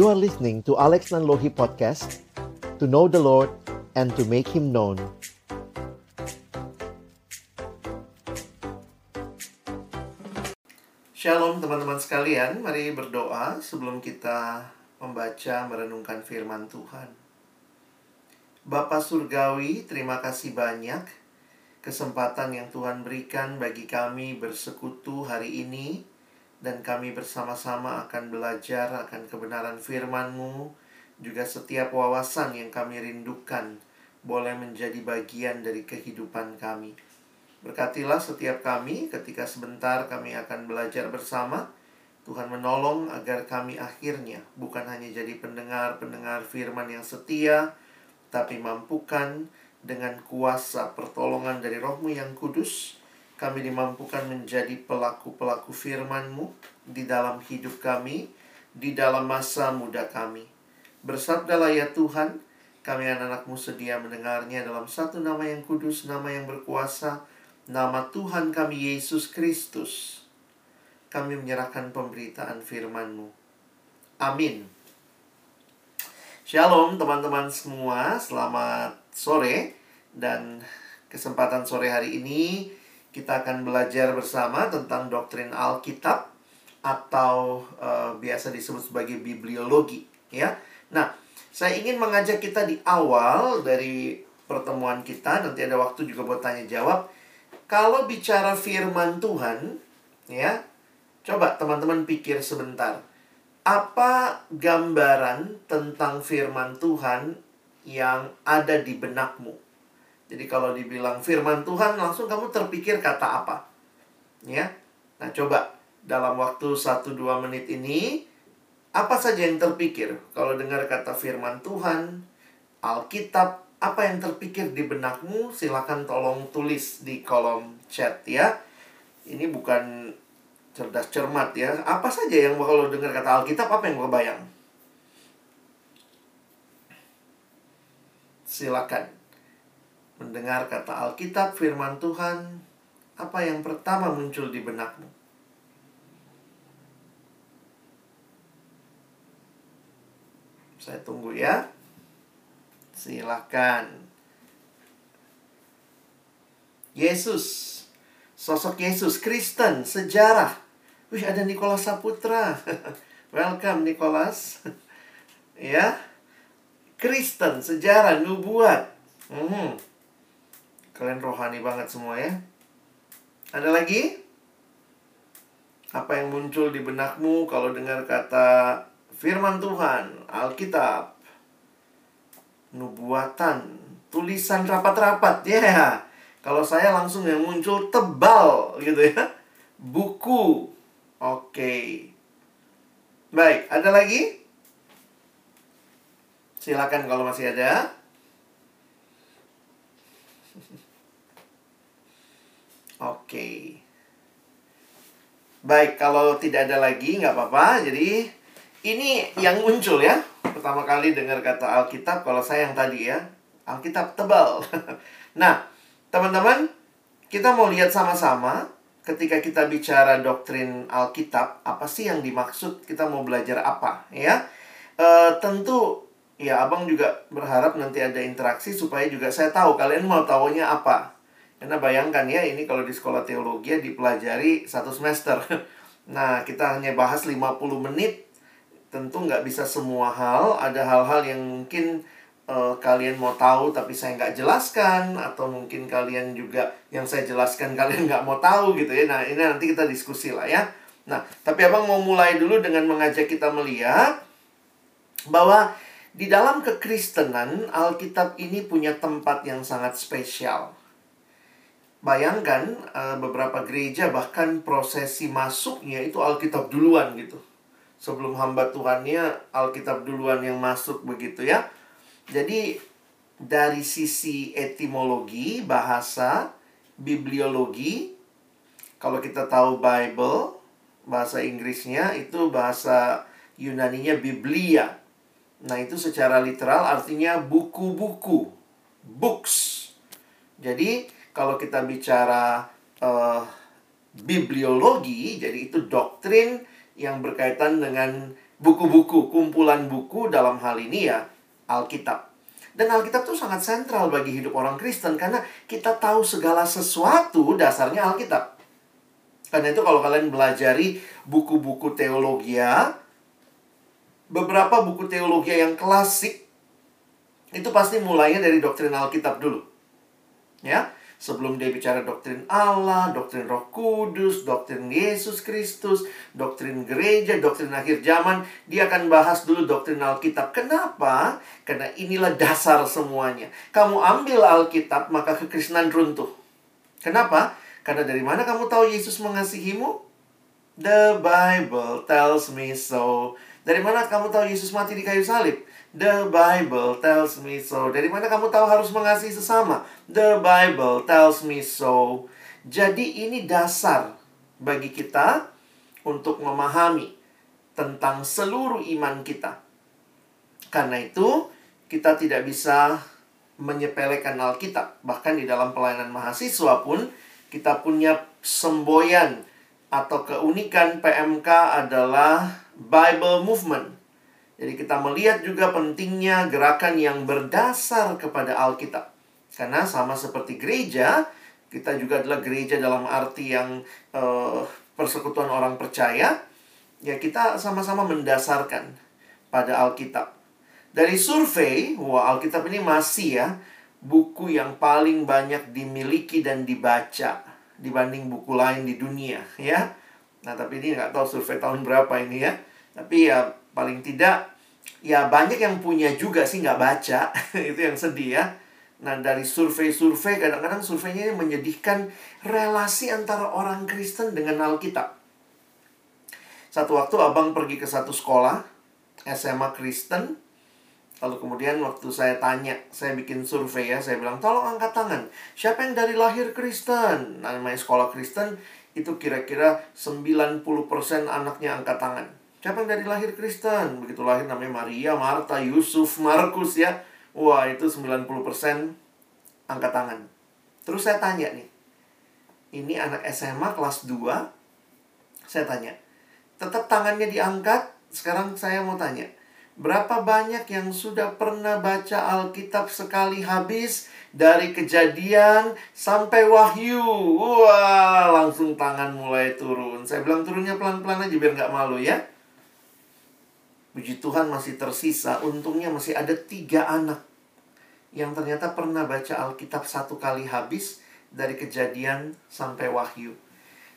You are listening to Alex Nanlohi Podcast To know the Lord and to make Him known Shalom teman-teman sekalian, mari berdoa sebelum kita membaca merenungkan firman Tuhan. Bapa Surgawi, terima kasih banyak kesempatan yang Tuhan berikan bagi kami bersekutu hari ini dan kami bersama-sama akan belajar akan kebenaran firman-Mu juga setiap wawasan yang kami rindukan boleh menjadi bagian dari kehidupan kami. Berkatilah setiap kami ketika sebentar kami akan belajar bersama. Tuhan menolong agar kami akhirnya bukan hanya jadi pendengar-pendengar firman yang setia, tapi mampukan dengan kuasa pertolongan dari rohmu yang kudus, kami dimampukan menjadi pelaku-pelaku firman-Mu di dalam hidup kami, di dalam masa muda kami. Bersabdalah ya Tuhan, kami anak-anakmu sedia mendengarnya dalam satu nama yang kudus, nama yang berkuasa, nama Tuhan kami Yesus Kristus, kami menyerahkan pemberitaan firman-Mu. Amin. Shalom teman-teman semua, selamat sore dan kesempatan sore hari ini kita akan belajar bersama tentang doktrin Alkitab atau uh, biasa disebut sebagai bibliologi ya. Nah, saya ingin mengajak kita di awal dari pertemuan kita nanti ada waktu juga buat tanya jawab kalau bicara firman Tuhan, ya, coba teman-teman pikir sebentar. Apa gambaran tentang firman Tuhan yang ada di benakmu? Jadi kalau dibilang firman Tuhan, langsung kamu terpikir kata apa? Ya. Nah, coba dalam waktu 1-2 menit ini, apa saja yang terpikir? Kalau dengar kata firman Tuhan, Alkitab, apa yang terpikir di benakmu silakan tolong tulis di kolom chat ya ini bukan cerdas cermat ya apa saja yang kalau dengar kata Alkitab apa yang kebayang silakan mendengar kata Alkitab firman Tuhan apa yang pertama muncul di benakmu saya tunggu ya Silahkan. Yesus. Sosok Yesus. Kristen. Sejarah. Wih, ada Nikolas Saputra. Welcome, Nikolas. ya. Kristen. Sejarah. Nubuat. Hmm. Kalian rohani banget semua ya. Ada lagi? Apa yang muncul di benakmu kalau dengar kata firman Tuhan, Alkitab, nubuatan, tulisan rapat-rapat, ya. Yeah. Kalau saya langsung yang muncul tebal gitu ya. Buku. Oke. Okay. Baik, ada lagi? Silakan kalau masih ada. Oke. Baik, kalau tidak ada lagi nggak apa-apa. Jadi ini yang muncul ya. Pertama kali dengar kata Alkitab kalau saya yang tadi ya. Alkitab tebal. Nah teman-teman kita mau lihat sama-sama ketika kita bicara doktrin Alkitab apa sih yang dimaksud? Kita mau belajar apa ya? E, tentu ya abang juga berharap nanti ada interaksi supaya juga saya tahu kalian mau tahunya apa karena bayangkan ya ini kalau di sekolah teologi ya dipelajari satu semester. Nah kita hanya bahas 50 menit tentu nggak bisa semua hal. Ada hal-hal yang mungkin uh, kalian mau tahu tapi saya nggak jelaskan atau mungkin kalian juga yang saya jelaskan kalian nggak mau tahu gitu ya. Nah ini nanti kita diskusi lah ya. Nah tapi abang mau mulai dulu dengan mengajak kita melihat bahwa di dalam kekristenan Alkitab ini punya tempat yang sangat spesial bayangkan uh, beberapa gereja bahkan prosesi masuknya itu Alkitab duluan gitu sebelum hamba Tuhannya Alkitab duluan yang masuk begitu ya. Jadi dari sisi etimologi, bahasa, bibliologi, kalau kita tahu Bible, bahasa Inggrisnya itu bahasa Yunaninya Biblia. Nah, itu secara literal artinya buku-buku, books. Jadi, kalau kita bicara uh, bibliologi, jadi itu doktrin yang berkaitan dengan buku-buku, kumpulan buku dalam hal ini ya Alkitab. Dan Alkitab itu sangat sentral bagi hidup orang Kristen karena kita tahu segala sesuatu dasarnya Alkitab. Karena itu kalau kalian belajari buku-buku teologi beberapa buku teologi yang klasik itu pasti mulainya dari doktrin Alkitab dulu. Ya, Sebelum dia bicara doktrin Allah, doktrin Roh Kudus, doktrin Yesus Kristus, doktrin gereja, doktrin akhir zaman, dia akan bahas dulu doktrin Alkitab. Kenapa? Karena inilah dasar semuanya. Kamu ambil Alkitab, maka kekristenan runtuh. Kenapa? Karena dari mana kamu tahu Yesus mengasihimu? The Bible tells me so. Dari mana kamu tahu Yesus mati di kayu salib? The Bible tells me so. Dari mana kamu tahu harus mengasihi sesama? The Bible tells me so. Jadi ini dasar bagi kita untuk memahami tentang seluruh iman kita. Karena itu, kita tidak bisa menyepelekan Alkitab. Bahkan di dalam pelayanan mahasiswa pun, kita punya semboyan atau keunikan PMK adalah Bible Movement. Jadi kita melihat juga pentingnya gerakan yang berdasar kepada Alkitab. Karena sama seperti gereja, kita juga adalah gereja dalam arti yang uh, persekutuan orang percaya, ya kita sama-sama mendasarkan pada Alkitab. Dari survei, wah Alkitab ini masih ya buku yang paling banyak dimiliki dan dibaca dibanding buku lain di dunia ya. Nah tapi ini nggak tahu survei tahun berapa ini ya. Tapi ya paling tidak ya banyak yang punya juga sih nggak baca itu yang sedih ya nah dari survei-survei kadang-kadang surveinya ini menyedihkan relasi antara orang Kristen dengan Alkitab satu waktu abang pergi ke satu sekolah SMA Kristen Lalu kemudian waktu saya tanya, saya bikin survei ya, saya bilang, tolong angkat tangan. Siapa yang dari lahir Kristen? Nah, namanya sekolah Kristen, itu kira-kira 90% anaknya angkat tangan. Siapa yang dari lahir Kristen? Begitu lahir namanya Maria, Marta, Yusuf, Markus ya. Wah, itu 90% angkat tangan. Terus saya tanya nih. Ini anak SMA kelas 2. Saya tanya. Tetap tangannya diangkat. Sekarang saya mau tanya. Berapa banyak yang sudah pernah baca Alkitab sekali habis dari kejadian sampai wahyu? Wah, langsung tangan mulai turun. Saya bilang turunnya pelan-pelan aja biar nggak malu ya. Puji Tuhan masih tersisa, untungnya masih ada tiga anak yang ternyata pernah baca Alkitab satu kali habis dari kejadian sampai wahyu.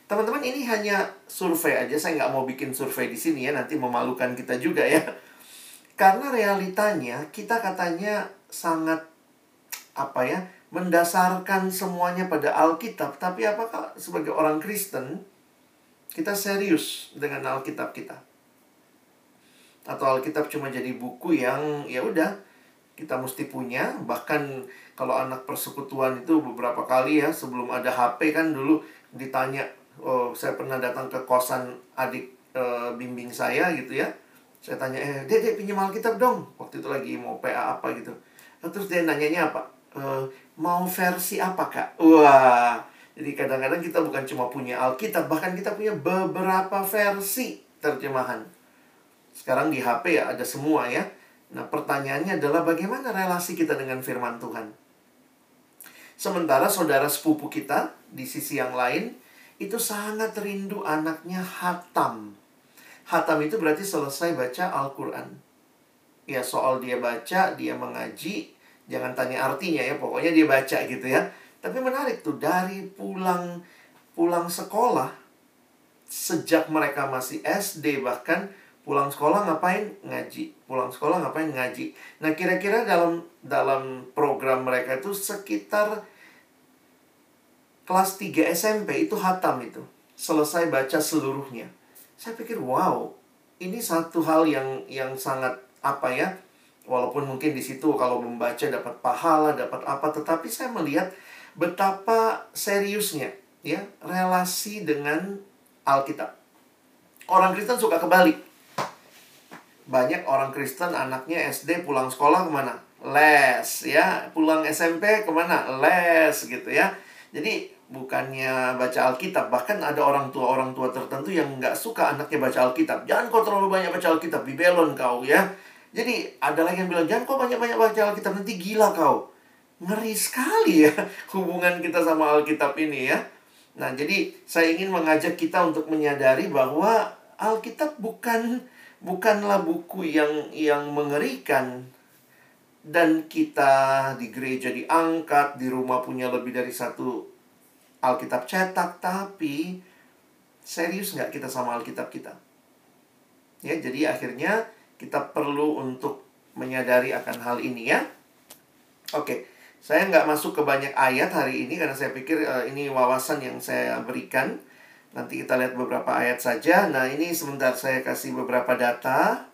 Teman-teman ini hanya survei aja, saya nggak mau bikin survei di sini ya, nanti memalukan kita juga ya. Karena realitanya kita katanya sangat apa ya, mendasarkan semuanya pada Alkitab, tapi apakah sebagai orang Kristen kita serius dengan Alkitab kita? Atau Alkitab cuma jadi buku yang ya udah kita mesti punya. Bahkan kalau anak persekutuan itu beberapa kali ya sebelum ada HP kan dulu ditanya oh saya pernah datang ke kosan adik e, bimbing saya gitu ya. Saya tanya eh dia dia pinjam Alkitab dong. Waktu itu lagi mau PA apa gitu. Nah, terus dia nanyanya apa? E, mau versi apa kak? Wah jadi kadang-kadang kita bukan cuma punya Alkitab bahkan kita punya beberapa versi terjemahan sekarang di HP ya ada semua ya. Nah, pertanyaannya adalah bagaimana relasi kita dengan firman Tuhan? Sementara saudara sepupu kita di sisi yang lain itu sangat rindu anaknya hatam. Hatam itu berarti selesai baca Al-Qur'an. Ya, soal dia baca, dia mengaji, jangan tanya artinya ya, pokoknya dia baca gitu ya. Tapi menarik tuh dari pulang pulang sekolah sejak mereka masih SD bahkan pulang sekolah ngapain? Ngaji. Pulang sekolah ngapain? Ngaji. Nah kira-kira dalam dalam program mereka itu sekitar kelas 3 SMP itu hatam itu. Selesai baca seluruhnya. Saya pikir wow ini satu hal yang yang sangat apa ya? Walaupun mungkin di situ kalau membaca dapat pahala dapat apa tetapi saya melihat betapa seriusnya ya relasi dengan Alkitab. Orang Kristen suka kebalik banyak orang Kristen anaknya SD pulang sekolah ke mana? Les ya, pulang SMP ke mana? Les gitu ya. Jadi bukannya baca Alkitab. Bahkan ada orang tua-orang tua tertentu yang nggak suka anaknya baca Alkitab. Jangan kau terlalu banyak baca Alkitab, bibelon kau ya. Jadi ada lagi yang bilang, jangan kau banyak-banyak baca Alkitab, nanti gila kau. Ngeri sekali ya hubungan kita sama Alkitab ini ya. Nah, jadi saya ingin mengajak kita untuk menyadari bahwa Alkitab bukan bukanlah buku yang yang mengerikan dan kita di gereja diangkat, di rumah punya lebih dari satu Alkitab cetak, tapi serius nggak kita sama Alkitab kita? Ya, jadi akhirnya kita perlu untuk menyadari akan hal ini ya. Oke, saya nggak masuk ke banyak ayat hari ini karena saya pikir uh, ini wawasan yang saya berikan. Nanti kita lihat beberapa ayat saja. Nah, ini sebentar saya kasih beberapa data.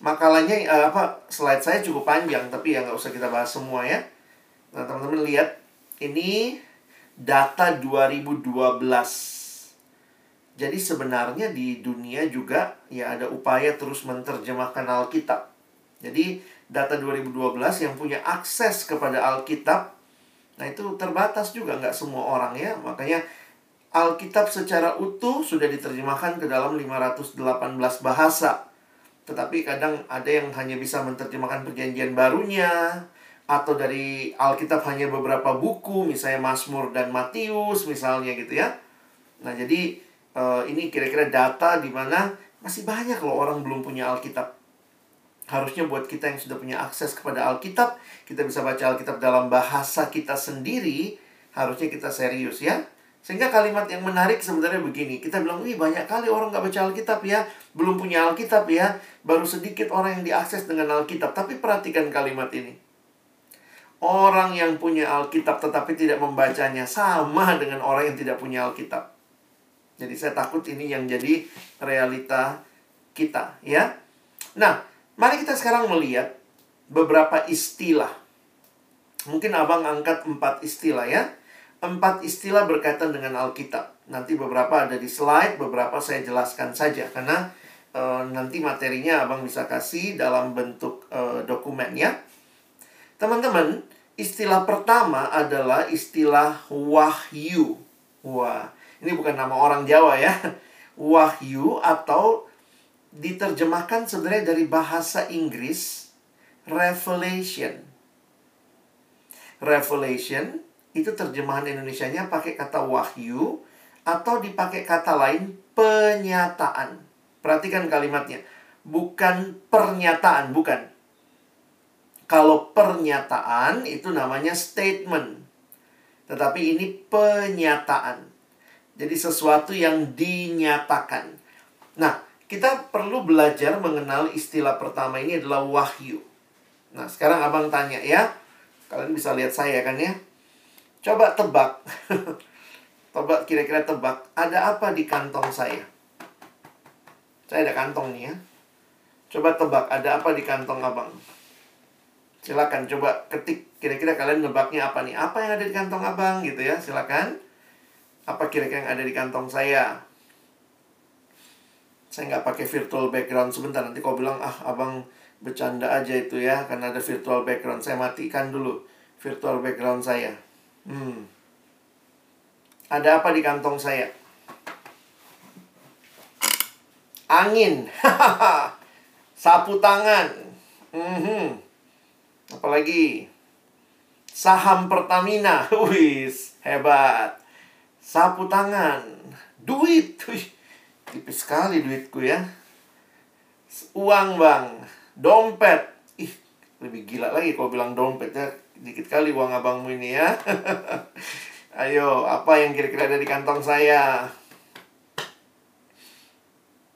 Makalahnya uh, apa slide saya cukup panjang tapi ya nggak usah kita bahas semua ya. Nah, teman-teman lihat ini data 2012. Jadi sebenarnya di dunia juga ya ada upaya terus menerjemahkan Alkitab. Jadi data 2012 yang punya akses kepada Alkitab, nah itu terbatas juga nggak semua orang ya. Makanya Alkitab secara utuh sudah diterjemahkan ke dalam 518 bahasa. Tetapi kadang ada yang hanya bisa menerjemahkan perjanjian barunya, atau dari Alkitab hanya beberapa buku, misalnya Mazmur dan Matius misalnya gitu ya. Nah, jadi uh, ini kira-kira data di mana masih banyak loh orang belum punya Alkitab. Harusnya buat kita yang sudah punya akses kepada Alkitab, kita bisa baca Alkitab dalam bahasa kita sendiri, harusnya kita serius ya. Sehingga kalimat yang menarik sebenarnya begini, kita bilang, wih banyak kali orang nggak baca Alkitab ya, belum punya Alkitab ya, baru sedikit orang yang diakses dengan Alkitab. Tapi perhatikan kalimat ini. Orang yang punya Alkitab tetapi tidak membacanya sama dengan orang yang tidak punya Alkitab. Jadi saya takut ini yang jadi realita kita, ya. Nah, mari kita sekarang melihat beberapa istilah. Mungkin abang angkat empat istilah ya. Empat istilah berkaitan dengan Alkitab. Nanti beberapa ada di slide, beberapa saya jelaskan saja. Karena e, nanti materinya abang bisa kasih dalam bentuk e, dokumen ya. Teman-teman, istilah pertama adalah istilah wahyu. Wah, ini bukan nama orang Jawa ya. Wahyu atau diterjemahkan sebenarnya dari bahasa Inggris revelation. Revelation itu terjemahan Indonesia-nya pakai kata wahyu atau dipakai kata lain penyataan. Perhatikan kalimatnya. Bukan pernyataan, bukan. Kalau pernyataan itu namanya statement. Tetapi ini penyataan. Jadi sesuatu yang dinyatakan. Nah, kita perlu belajar mengenal istilah pertama ini adalah wahyu. Nah, sekarang abang tanya ya. Kalian bisa lihat saya kan ya. Coba tebak. Coba kira-kira tebak. Ada apa di kantong saya? Saya ada kantong nih ya. Coba tebak, ada apa di kantong abang? Silakan coba ketik kira-kira kalian nebaknya apa nih? Apa yang ada di kantong Abang gitu ya? Silakan. Apa kira-kira yang ada di kantong saya? Saya nggak pakai virtual background sebentar nanti kau bilang ah abang bercanda aja itu ya karena ada virtual background. Saya matikan dulu virtual background saya. Hmm. Ada apa di kantong saya? Angin. Sapu tangan. Mm -hmm. Apalagi saham Pertamina. Wis, hebat. Sapu tangan. Duit. Wih, tipis sekali duitku ya. Uang, Bang. Dompet. Ih, lebih gila lagi kalau bilang dompet ya. Dikit kali uang abangmu ini ya. Ayo, apa yang kira-kira ada di kantong saya?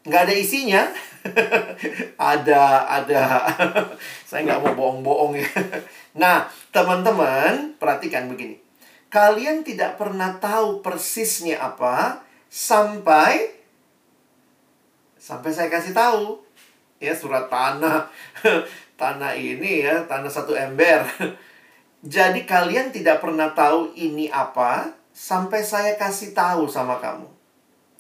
Nggak ada isinya. ada, ada. Saya nggak mau bohong-bohong ya. Nah, teman-teman, perhatikan begini. Kalian tidak pernah tahu persisnya apa sampai sampai saya kasih tahu. Ya, surat tanah. tanah ini ya, tanah satu ember. Jadi kalian tidak pernah tahu ini apa sampai saya kasih tahu sama kamu.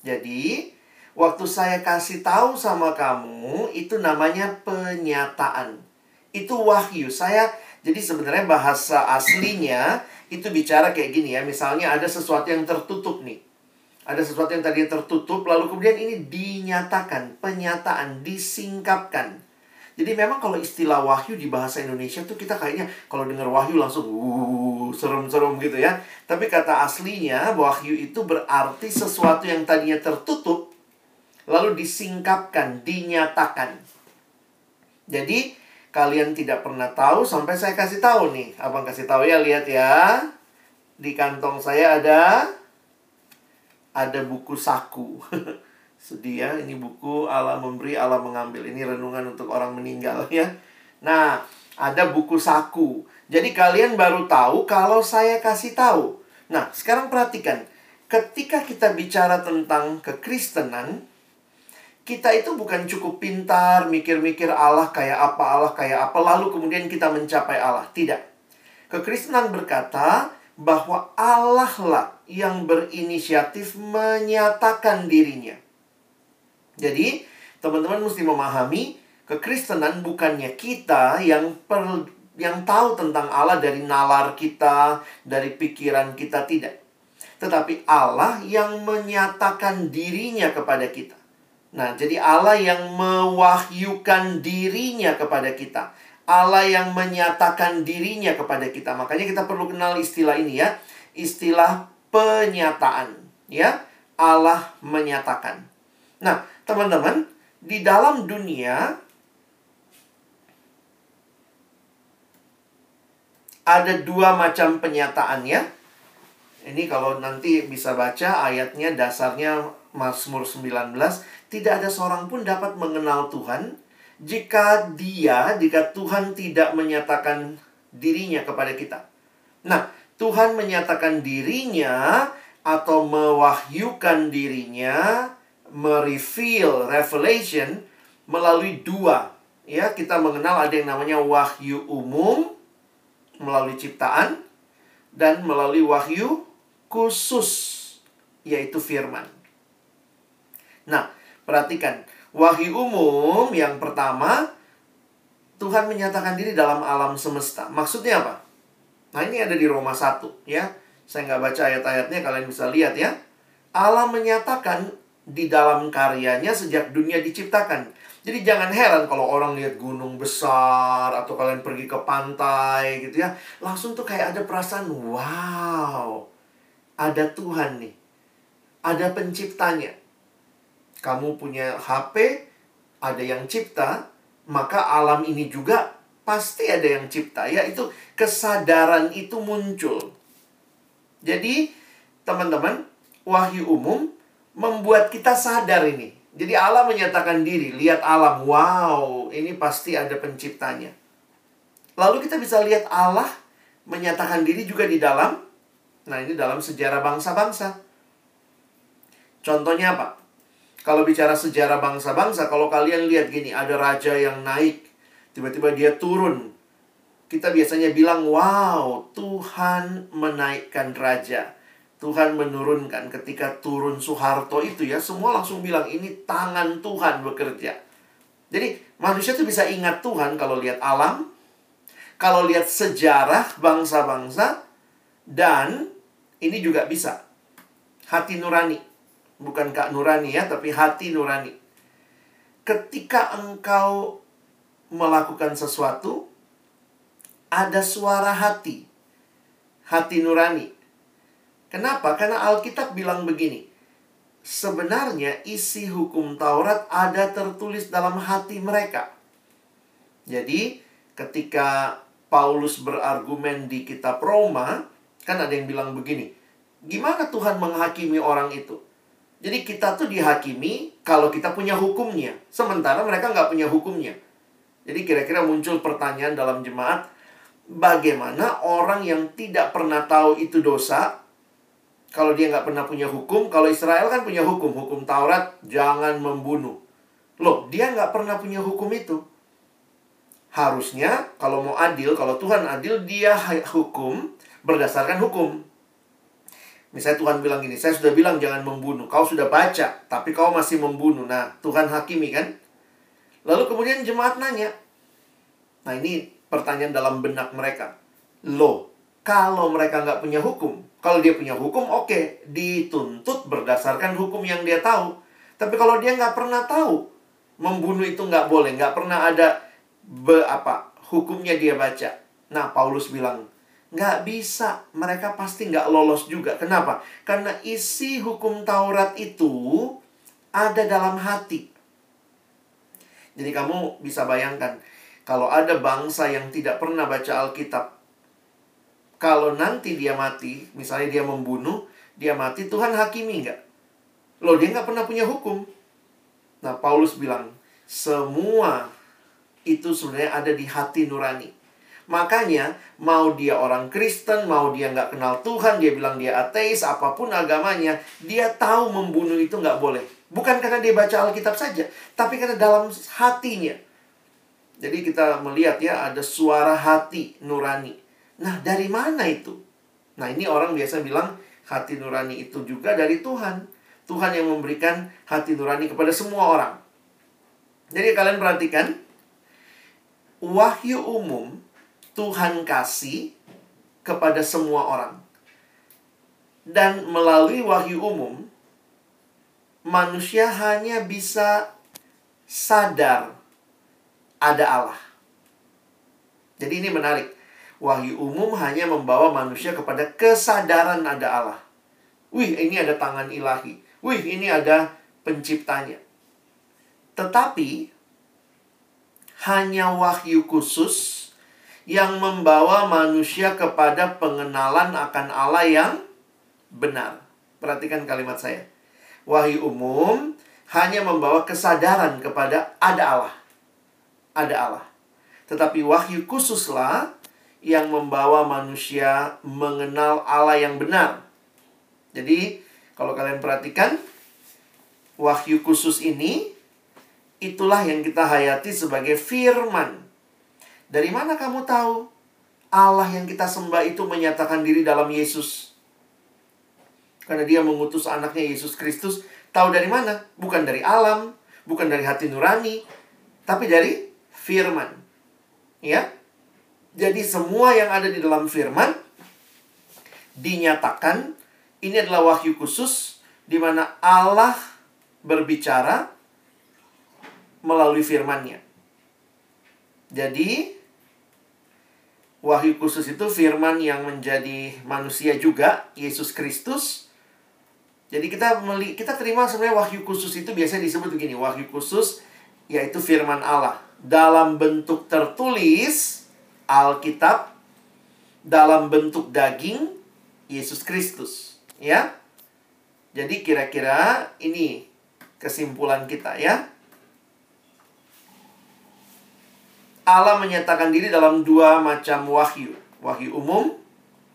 Jadi, Waktu saya kasih tahu sama kamu, itu namanya penyataan. Itu wahyu. Saya jadi sebenarnya bahasa aslinya itu bicara kayak gini ya. Misalnya ada sesuatu yang tertutup nih. Ada sesuatu yang tadi tertutup, lalu kemudian ini dinyatakan, penyataan, disingkapkan. Jadi memang kalau istilah wahyu di bahasa Indonesia tuh kita kayaknya kalau dengar wahyu langsung uh serem-serem gitu ya. Tapi kata aslinya wahyu itu berarti sesuatu yang tadinya tertutup lalu disingkapkan, dinyatakan. Jadi kalian tidak pernah tahu sampai saya kasih tahu nih. Abang kasih tahu ya, lihat ya. Di kantong saya ada ada buku saku. Sedih ya, ini buku Allah memberi, Allah mengambil. Ini renungan untuk orang meninggal ya. Nah, ada buku saku. Jadi kalian baru tahu kalau saya kasih tahu. Nah, sekarang perhatikan. Ketika kita bicara tentang kekristenan, kita itu bukan cukup pintar, mikir-mikir Allah kayak apa, Allah kayak apa, lalu kemudian kita mencapai Allah. Tidak. Kekristenan berkata, bahwa Allah lah yang berinisiatif menyatakan dirinya. Jadi, teman-teman mesti memahami kekristenan bukannya kita yang per, yang tahu tentang Allah dari nalar kita, dari pikiran kita tidak. Tetapi Allah yang menyatakan dirinya kepada kita. Nah, jadi Allah yang mewahyukan dirinya kepada kita. Allah yang menyatakan dirinya kepada kita. Makanya kita perlu kenal istilah ini ya. Istilah penyataan, ya. Allah menyatakan. Nah, teman-teman, di dalam dunia ada dua macam penyataan ya. Ini kalau nanti bisa baca ayatnya dasarnya Mazmur 19, tidak ada seorang pun dapat mengenal Tuhan jika dia, jika Tuhan tidak menyatakan dirinya kepada kita. Nah, Tuhan menyatakan dirinya atau mewahyukan dirinya, mereveal, revelation melalui dua. Ya, kita mengenal ada yang namanya wahyu umum melalui ciptaan dan melalui wahyu khusus yaitu firman. Nah, perhatikan Wahyu umum yang pertama, Tuhan menyatakan diri dalam alam semesta. Maksudnya apa? Nah ini ada di Roma 1 ya. Saya nggak baca ayat-ayatnya, kalian bisa lihat ya. Allah menyatakan di dalam karyanya sejak dunia diciptakan. Jadi jangan heran kalau orang lihat gunung besar atau kalian pergi ke pantai gitu ya. Langsung tuh kayak ada perasaan, wow, ada Tuhan nih. Ada penciptanya kamu punya HP, ada yang cipta, maka alam ini juga pasti ada yang cipta. Ya, itu kesadaran itu muncul. Jadi, teman-teman, wahyu umum membuat kita sadar ini. Jadi Allah menyatakan diri, lihat alam, wow, ini pasti ada penciptanya. Lalu kita bisa lihat Allah menyatakan diri juga di dalam, nah ini dalam sejarah bangsa-bangsa. Contohnya apa? Kalau bicara sejarah bangsa-bangsa, kalau kalian lihat gini, ada raja yang naik, tiba-tiba dia turun. Kita biasanya bilang, wow, Tuhan menaikkan raja. Tuhan menurunkan ketika turun Soeharto itu ya, semua langsung bilang, ini tangan Tuhan bekerja. Jadi manusia tuh bisa ingat Tuhan kalau lihat alam, kalau lihat sejarah bangsa-bangsa, dan ini juga bisa hati nurani bukan Kak Nurani ya, tapi hati nurani. Ketika engkau melakukan sesuatu, ada suara hati. Hati nurani. Kenapa? Karena Alkitab bilang begini. Sebenarnya isi hukum Taurat ada tertulis dalam hati mereka. Jadi, ketika Paulus berargumen di kitab Roma, kan ada yang bilang begini, gimana Tuhan menghakimi orang itu? Jadi kita tuh dihakimi kalau kita punya hukumnya. Sementara mereka nggak punya hukumnya. Jadi kira-kira muncul pertanyaan dalam jemaat, bagaimana orang yang tidak pernah tahu itu dosa, kalau dia nggak pernah punya hukum, kalau Israel kan punya hukum, hukum Taurat, jangan membunuh. Loh, dia nggak pernah punya hukum itu. Harusnya, kalau mau adil, kalau Tuhan adil, dia hukum berdasarkan hukum. Misalnya Tuhan bilang gini, saya sudah bilang jangan membunuh. Kau sudah baca, tapi kau masih membunuh. Nah, Tuhan hakimi kan? Lalu kemudian jemaat nanya. Nah, ini pertanyaan dalam benak mereka. Loh, Kalau mereka nggak punya hukum, kalau dia punya hukum, oke, okay, dituntut berdasarkan hukum yang dia tahu. Tapi kalau dia nggak pernah tahu, membunuh itu nggak boleh, nggak pernah ada be, apa hukumnya dia baca. Nah, Paulus bilang, nggak bisa, mereka pasti nggak lolos juga. Kenapa? Karena isi hukum Taurat itu ada dalam hati. Jadi kamu bisa bayangkan, kalau ada bangsa yang tidak pernah baca Alkitab, kalau nanti dia mati, misalnya dia membunuh, dia mati, Tuhan hakimi nggak? Loh, dia nggak pernah punya hukum. Nah, Paulus bilang, semua itu sebenarnya ada di hati nurani. Makanya, mau dia orang Kristen, mau dia nggak kenal Tuhan, dia bilang dia ateis, apa pun agamanya, dia tahu membunuh itu nggak boleh. Bukan karena dia baca Alkitab saja, tapi karena dalam hatinya. Jadi kita melihat ya, ada suara hati nurani. Nah, dari mana itu? Nah, ini orang biasa bilang hati nurani itu juga dari Tuhan. Tuhan yang memberikan hati nurani kepada semua orang. Jadi kalian perhatikan, wahyu umum Tuhan kasih kepada semua orang. Dan melalui wahyu umum, manusia hanya bisa sadar ada Allah. Jadi ini menarik. Wahyu umum hanya membawa manusia kepada kesadaran ada Allah. Wih, ini ada tangan ilahi. Wih, ini ada penciptanya. Tetapi hanya wahyu khusus yang membawa manusia kepada pengenalan akan Allah yang benar. Perhatikan kalimat saya. Wahyu umum hanya membawa kesadaran kepada ada Allah. Ada Allah. Tetapi wahyu khususlah yang membawa manusia mengenal Allah yang benar. Jadi, kalau kalian perhatikan, wahyu khusus ini itulah yang kita hayati sebagai firman. Dari mana kamu tahu Allah yang kita sembah itu menyatakan diri dalam Yesus? Karena dia mengutus anaknya Yesus Kristus. Tahu dari mana? Bukan dari alam, bukan dari hati nurani, tapi dari firman. Ya, jadi semua yang ada di dalam firman dinyatakan ini adalah wahyu khusus di mana Allah berbicara melalui firman-Nya. Jadi wahyu khusus itu firman yang menjadi manusia juga, Yesus Kristus. Jadi kita meli kita terima sebenarnya wahyu khusus itu biasanya disebut begini, wahyu khusus yaitu firman Allah dalam bentuk tertulis Alkitab dalam bentuk daging Yesus Kristus, ya. Jadi kira-kira ini kesimpulan kita ya. Allah menyatakan diri dalam dua macam wahyu. Wahyu umum,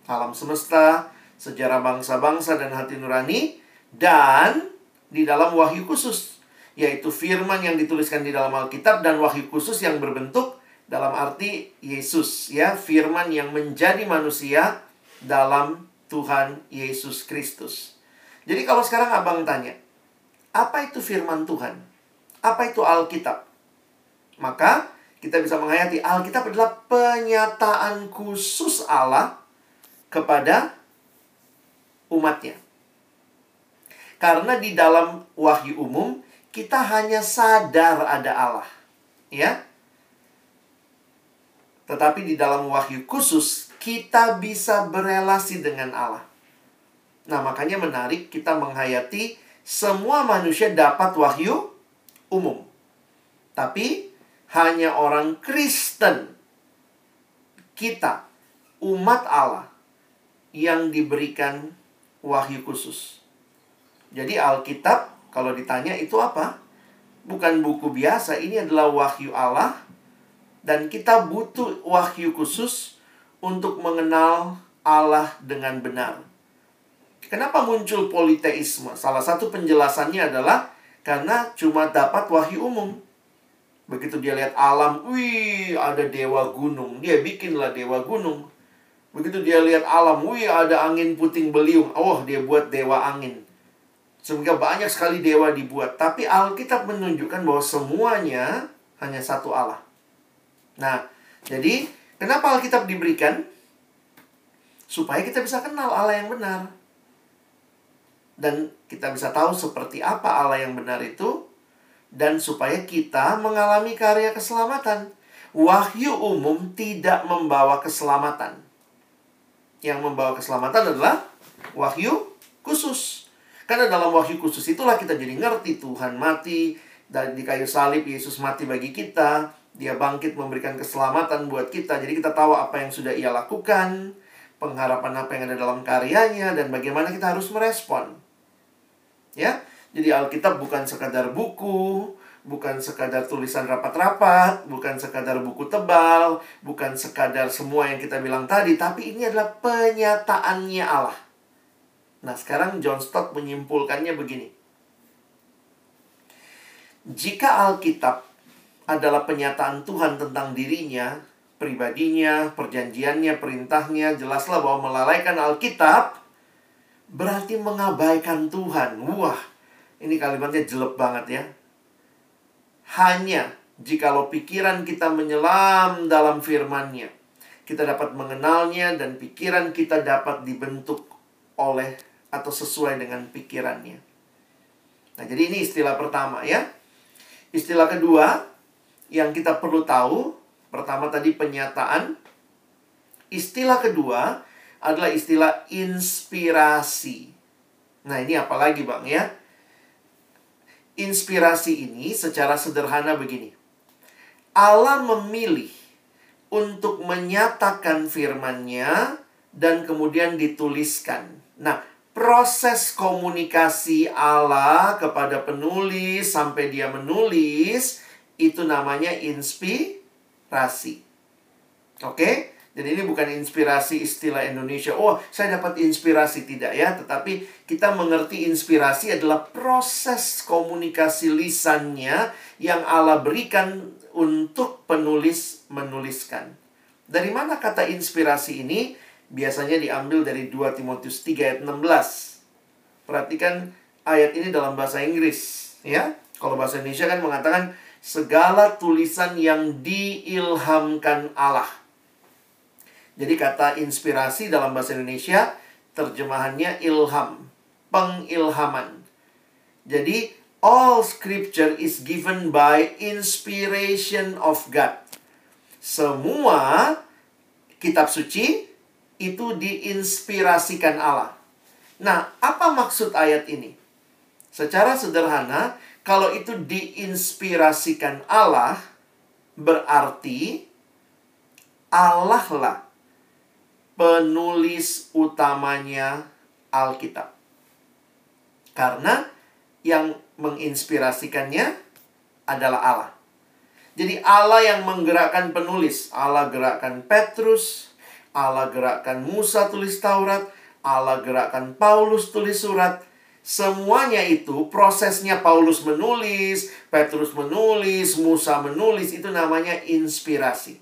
alam semesta, sejarah bangsa-bangsa dan hati nurani. Dan di dalam wahyu khusus, yaitu firman yang dituliskan di dalam Alkitab dan wahyu khusus yang berbentuk dalam arti Yesus ya, firman yang menjadi manusia dalam Tuhan Yesus Kristus. Jadi kalau sekarang Abang tanya, apa itu firman Tuhan? Apa itu Alkitab? Maka kita bisa menghayati Alkitab adalah penyataan khusus Allah kepada umatnya. Karena di dalam wahyu umum kita hanya sadar ada Allah. Ya, tetapi di dalam wahyu khusus, kita bisa berelasi dengan Allah. Nah, makanya menarik kita menghayati semua manusia dapat wahyu umum. Tapi hanya orang Kristen, kita, umat Allah, yang diberikan wahyu khusus. Jadi Alkitab, kalau ditanya itu apa? Bukan buku biasa, ini adalah wahyu Allah dan kita butuh wahyu khusus untuk mengenal Allah dengan benar. Kenapa muncul politeisme? Salah satu penjelasannya adalah karena cuma dapat wahyu umum. Begitu dia lihat alam, wih ada dewa gunung, dia bikinlah dewa gunung. Begitu dia lihat alam, wih ada angin puting beliung, oh dia buat dewa angin. Sehingga banyak sekali dewa dibuat. Tapi Alkitab menunjukkan bahwa semuanya hanya satu Allah. Nah, jadi kenapa Alkitab diberikan? supaya kita bisa kenal Allah yang benar. Dan kita bisa tahu seperti apa Allah yang benar itu dan supaya kita mengalami karya keselamatan. Wahyu umum tidak membawa keselamatan. Yang membawa keselamatan adalah wahyu khusus. Karena dalam wahyu khusus itulah kita jadi ngerti Tuhan mati dan di kayu salib Yesus mati bagi kita, dia bangkit memberikan keselamatan buat kita. Jadi kita tahu apa yang sudah ia lakukan, pengharapan apa yang ada dalam karyanya dan bagaimana kita harus merespon. Ya. Jadi Alkitab bukan sekadar buku, bukan sekadar tulisan rapat-rapat, bukan sekadar buku tebal, bukan sekadar semua yang kita bilang tadi, tapi ini adalah penyataannya Allah. Nah, sekarang John Stott menyimpulkannya begini. Jika Alkitab adalah penyataan Tuhan tentang dirinya, pribadinya, perjanjiannya, perintahnya, jelaslah bahwa melalaikan Alkitab berarti mengabaikan Tuhan. Wah, ini kalimatnya jelek banget ya. Hanya jikalau pikiran kita menyelam dalam firman-Nya, kita dapat mengenalnya dan pikiran kita dapat dibentuk oleh atau sesuai dengan pikirannya. Nah, jadi ini istilah pertama ya. Istilah kedua yang kita perlu tahu, pertama tadi penyataan. Istilah kedua adalah istilah inspirasi. Nah, ini apalagi Bang ya? inspirasi ini secara sederhana begini. Allah memilih untuk menyatakan firman-Nya dan kemudian dituliskan. Nah, proses komunikasi Allah kepada penulis sampai dia menulis itu namanya inspirasi. Oke? Jadi ini bukan inspirasi istilah Indonesia. Oh, saya dapat inspirasi tidak ya, tetapi kita mengerti inspirasi adalah proses komunikasi lisannya yang Allah berikan untuk penulis menuliskan. Dari mana kata inspirasi ini? Biasanya diambil dari 2 Timotius 3 ayat 16. Perhatikan ayat ini dalam bahasa Inggris, ya. Kalau bahasa Indonesia kan mengatakan segala tulisan yang diilhamkan Allah. Jadi kata inspirasi dalam bahasa Indonesia terjemahannya ilham, pengilhaman. Jadi all scripture is given by inspiration of God. Semua kitab suci itu diinspirasikan Allah. Nah, apa maksud ayat ini? Secara sederhana, kalau itu diinspirasikan Allah, berarti Allah lah penulis utamanya Alkitab. Karena yang menginspirasikannya adalah Allah. Jadi Allah yang menggerakkan penulis. Allah gerakkan Petrus, Allah gerakkan Musa tulis Taurat, Allah gerakkan Paulus tulis surat. Semuanya itu prosesnya Paulus menulis, Petrus menulis, Musa menulis itu namanya inspirasi.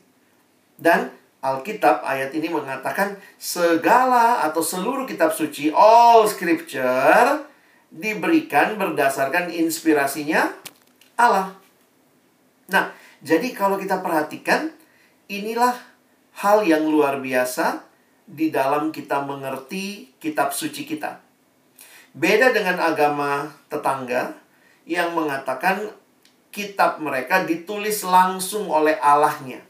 Dan Alkitab ayat ini mengatakan segala atau seluruh kitab suci all scripture diberikan berdasarkan inspirasinya Allah. Nah, jadi kalau kita perhatikan inilah hal yang luar biasa di dalam kita mengerti kitab suci kita. Beda dengan agama tetangga yang mengatakan kitab mereka ditulis langsung oleh Allahnya.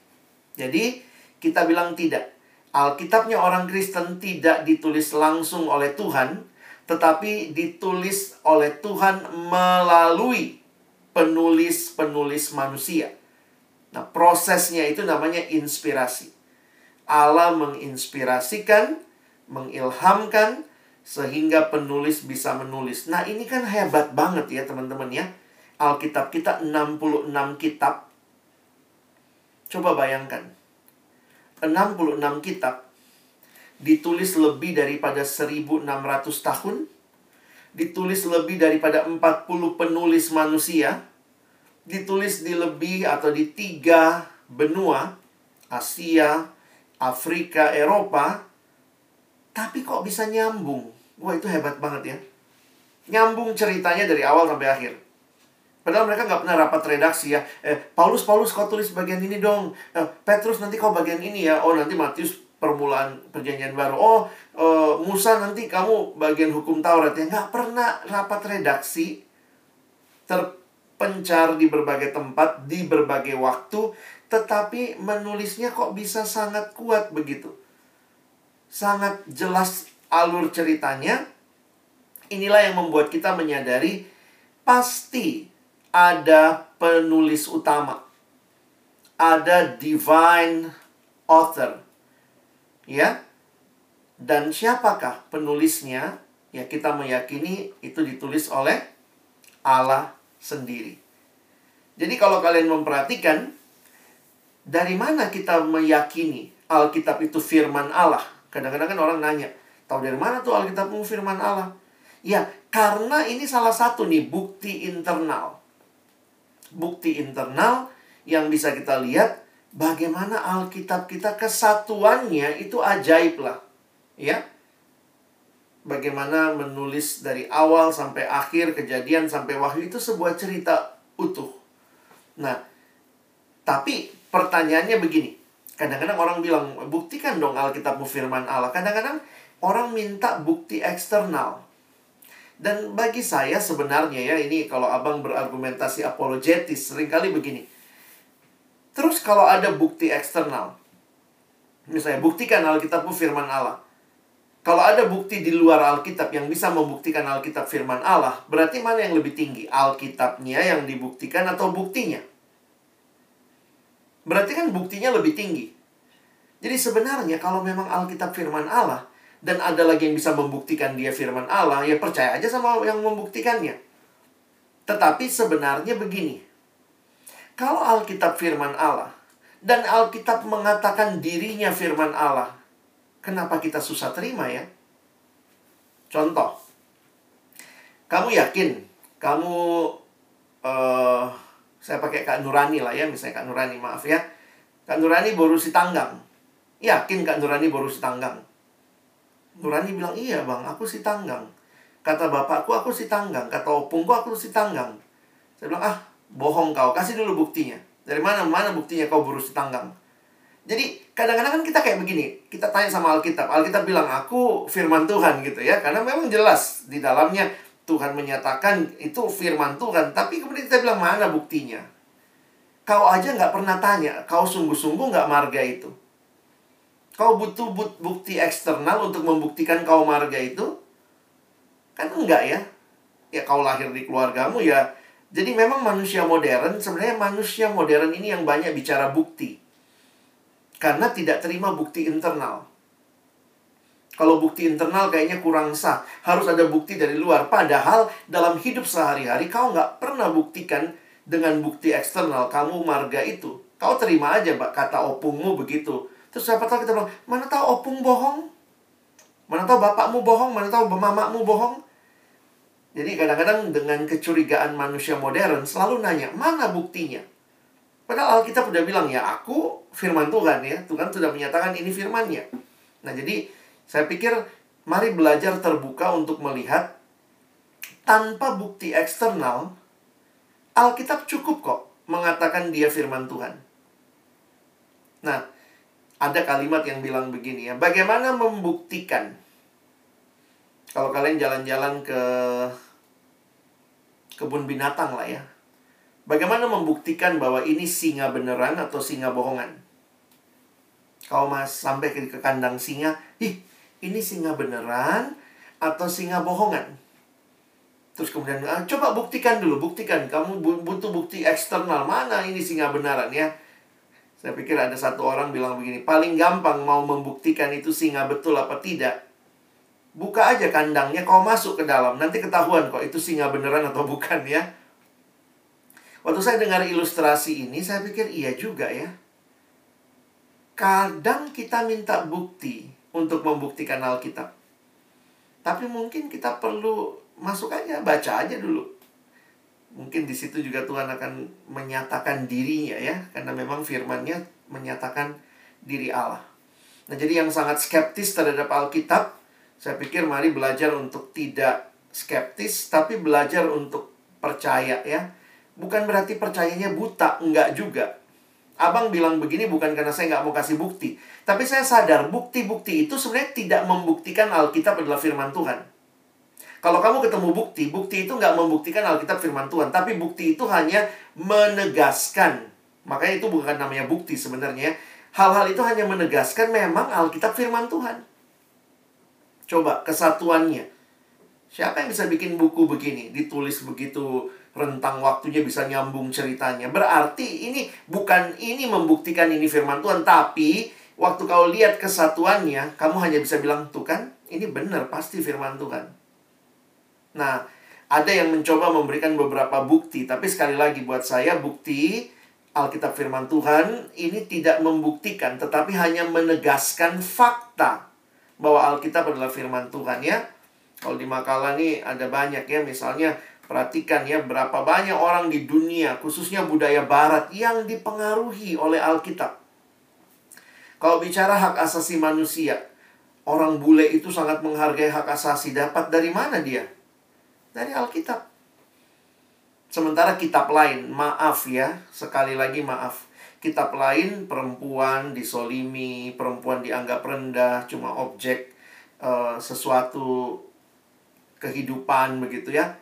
Jadi, kita bilang tidak. Alkitabnya orang Kristen tidak ditulis langsung oleh Tuhan, tetapi ditulis oleh Tuhan melalui penulis-penulis manusia. Nah, prosesnya itu namanya inspirasi. Allah menginspirasikan, mengilhamkan, sehingga penulis bisa menulis. Nah, ini kan hebat banget ya teman-teman ya. Alkitab kita 66 kitab. Coba bayangkan. 66 kitab ditulis lebih daripada 1600 tahun ditulis lebih daripada 40 penulis manusia ditulis di lebih atau di tiga benua Asia, Afrika, Eropa tapi kok bisa nyambung wah itu hebat banget ya nyambung ceritanya dari awal sampai akhir Padahal mereka nggak pernah rapat redaksi ya. Eh, Paulus, Paulus kau tulis bagian ini dong. Eh, Petrus nanti kau bagian ini ya. Oh nanti Matius permulaan perjanjian baru. Oh, uh, Musa nanti kamu bagian hukum Taurat ya. Nggak pernah rapat redaksi terpencar di berbagai tempat, di berbagai waktu. Tetapi menulisnya kok bisa sangat kuat begitu. Sangat jelas alur ceritanya. Inilah yang membuat kita menyadari pasti ada penulis utama. Ada divine author. Ya. Dan siapakah penulisnya? Ya kita meyakini itu ditulis oleh Allah sendiri. Jadi kalau kalian memperhatikan dari mana kita meyakini Alkitab itu firman Allah? Kadang-kadang kan orang nanya, tahu dari mana tuh Alkitab itu firman Allah? Ya, karena ini salah satu nih bukti internal. Bukti internal yang bisa kita lihat bagaimana Alkitab kita kesatuannya itu ajaib lah. Ya. Bagaimana menulis dari awal sampai akhir kejadian sampai wahyu itu sebuah cerita utuh. Nah, tapi pertanyaannya begini. Kadang-kadang orang bilang, buktikan dong Alkitabmu firman Allah. Kadang-kadang orang minta bukti eksternal. Dan bagi saya sebenarnya ya, ini kalau abang berargumentasi apologetis, sering kali begini Terus kalau ada bukti eksternal, misalnya buktikan Alkitabmu firman Allah. Kalau ada bukti di luar Alkitab yang bisa membuktikan Alkitab firman Allah, berarti mana yang lebih tinggi? Alkitabnya yang dibuktikan atau buktinya? Berarti kan buktinya lebih tinggi. Jadi sebenarnya kalau memang Alkitab firman Allah dan ada lagi yang bisa membuktikan dia firman Allah, ya percaya aja sama yang membuktikannya. Tetapi sebenarnya begini, kalau Alkitab firman Allah dan Alkitab mengatakan dirinya firman Allah, kenapa kita susah terima ya? Contoh, kamu yakin kamu uh, saya pakai Kak Nurani lah ya, misalnya Kak Nurani, maaf ya. Kak Nurani baru si tanggang. Yakin Kak Nurani baru si tanggang? Nurani bilang, iya bang, aku si tanggang. Kata bapakku, aku si tanggang. Kata opungku, aku si tanggang. Saya bilang, ah, bohong kau, kasih dulu buktinya. Dari mana mana buktinya kau burus tanggang? Jadi kadang-kadang kan kita kayak begini, kita tanya sama Alkitab, Alkitab bilang aku firman Tuhan gitu ya, karena memang jelas di dalamnya Tuhan menyatakan itu firman Tuhan, tapi kemudian kita bilang mana buktinya? Kau aja nggak pernah tanya, kau sungguh-sungguh nggak marga itu. Kau butuh bukti eksternal untuk membuktikan kau marga itu? Kan enggak ya? Ya kau lahir di keluargamu ya jadi memang manusia modern, sebenarnya manusia modern ini yang banyak bicara bukti. Karena tidak terima bukti internal. Kalau bukti internal kayaknya kurang sah. Harus ada bukti dari luar. Padahal dalam hidup sehari-hari kau nggak pernah buktikan dengan bukti eksternal. Kamu marga itu. Kau terima aja kata opungmu begitu. Terus siapa tahu kita bilang, mana tahu opung bohong? Mana tahu bapakmu bohong? Mana tahu mamamu bohong? Jadi kadang-kadang dengan kecurigaan manusia modern selalu nanya, mana buktinya? Padahal Alkitab udah bilang, ya aku firman Tuhan ya. Tuhan sudah menyatakan ini firmannya. Nah jadi saya pikir mari belajar terbuka untuk melihat tanpa bukti eksternal, Alkitab cukup kok mengatakan dia firman Tuhan. Nah, ada kalimat yang bilang begini ya, bagaimana membuktikan kalau kalian jalan-jalan ke kebun binatang lah ya. Bagaimana membuktikan bahwa ini singa beneran atau singa bohongan? Kalau mas sampai ke, kandang singa, ih ini singa beneran atau singa bohongan? Terus kemudian, ah, coba buktikan dulu, buktikan. Kamu butuh bukti eksternal. Mana ini singa beneran ya? Saya pikir ada satu orang bilang begini, paling gampang mau membuktikan itu singa betul apa tidak Buka aja kandangnya, kau masuk ke dalam. Nanti ketahuan kok itu singa beneran atau bukan ya. Waktu saya dengar ilustrasi ini, saya pikir iya juga ya. Kadang kita minta bukti untuk membuktikan Alkitab. Tapi mungkin kita perlu masuk aja, baca aja dulu. Mungkin di situ juga Tuhan akan menyatakan dirinya ya, karena memang firman-Nya menyatakan diri Allah. Nah, jadi yang sangat skeptis terhadap Alkitab saya pikir mari belajar untuk tidak skeptis, tapi belajar untuk percaya ya. Bukan berarti percayanya buta, enggak juga. Abang bilang begini bukan karena saya nggak mau kasih bukti. Tapi saya sadar bukti-bukti itu sebenarnya tidak membuktikan Alkitab adalah firman Tuhan. Kalau kamu ketemu bukti, bukti itu nggak membuktikan Alkitab firman Tuhan. Tapi bukti itu hanya menegaskan. Makanya itu bukan namanya bukti sebenarnya. Hal-hal itu hanya menegaskan memang Alkitab firman Tuhan. Coba kesatuannya. Siapa yang bisa bikin buku begini? Ditulis begitu rentang waktunya bisa nyambung ceritanya. Berarti ini bukan ini membuktikan ini firman Tuhan, tapi waktu kau lihat kesatuannya, kamu hanya bisa bilang, "Tuh kan, ini benar pasti firman Tuhan." Nah, ada yang mencoba memberikan beberapa bukti, tapi sekali lagi buat saya bukti Alkitab firman Tuhan ini tidak membuktikan tetapi hanya menegaskan fakta bahwa Alkitab adalah firman Tuhan ya. Kalau di makalah nih ada banyak ya, misalnya Perhatikan ya berapa banyak orang di dunia, khususnya budaya barat yang dipengaruhi oleh Alkitab. Kalau bicara hak asasi manusia, orang bule itu sangat menghargai hak asasi. Dapat dari mana dia? Dari Alkitab. Sementara kitab lain, maaf ya, sekali lagi maaf. Kitab lain perempuan disolimi, perempuan dianggap rendah, cuma objek uh, sesuatu kehidupan begitu ya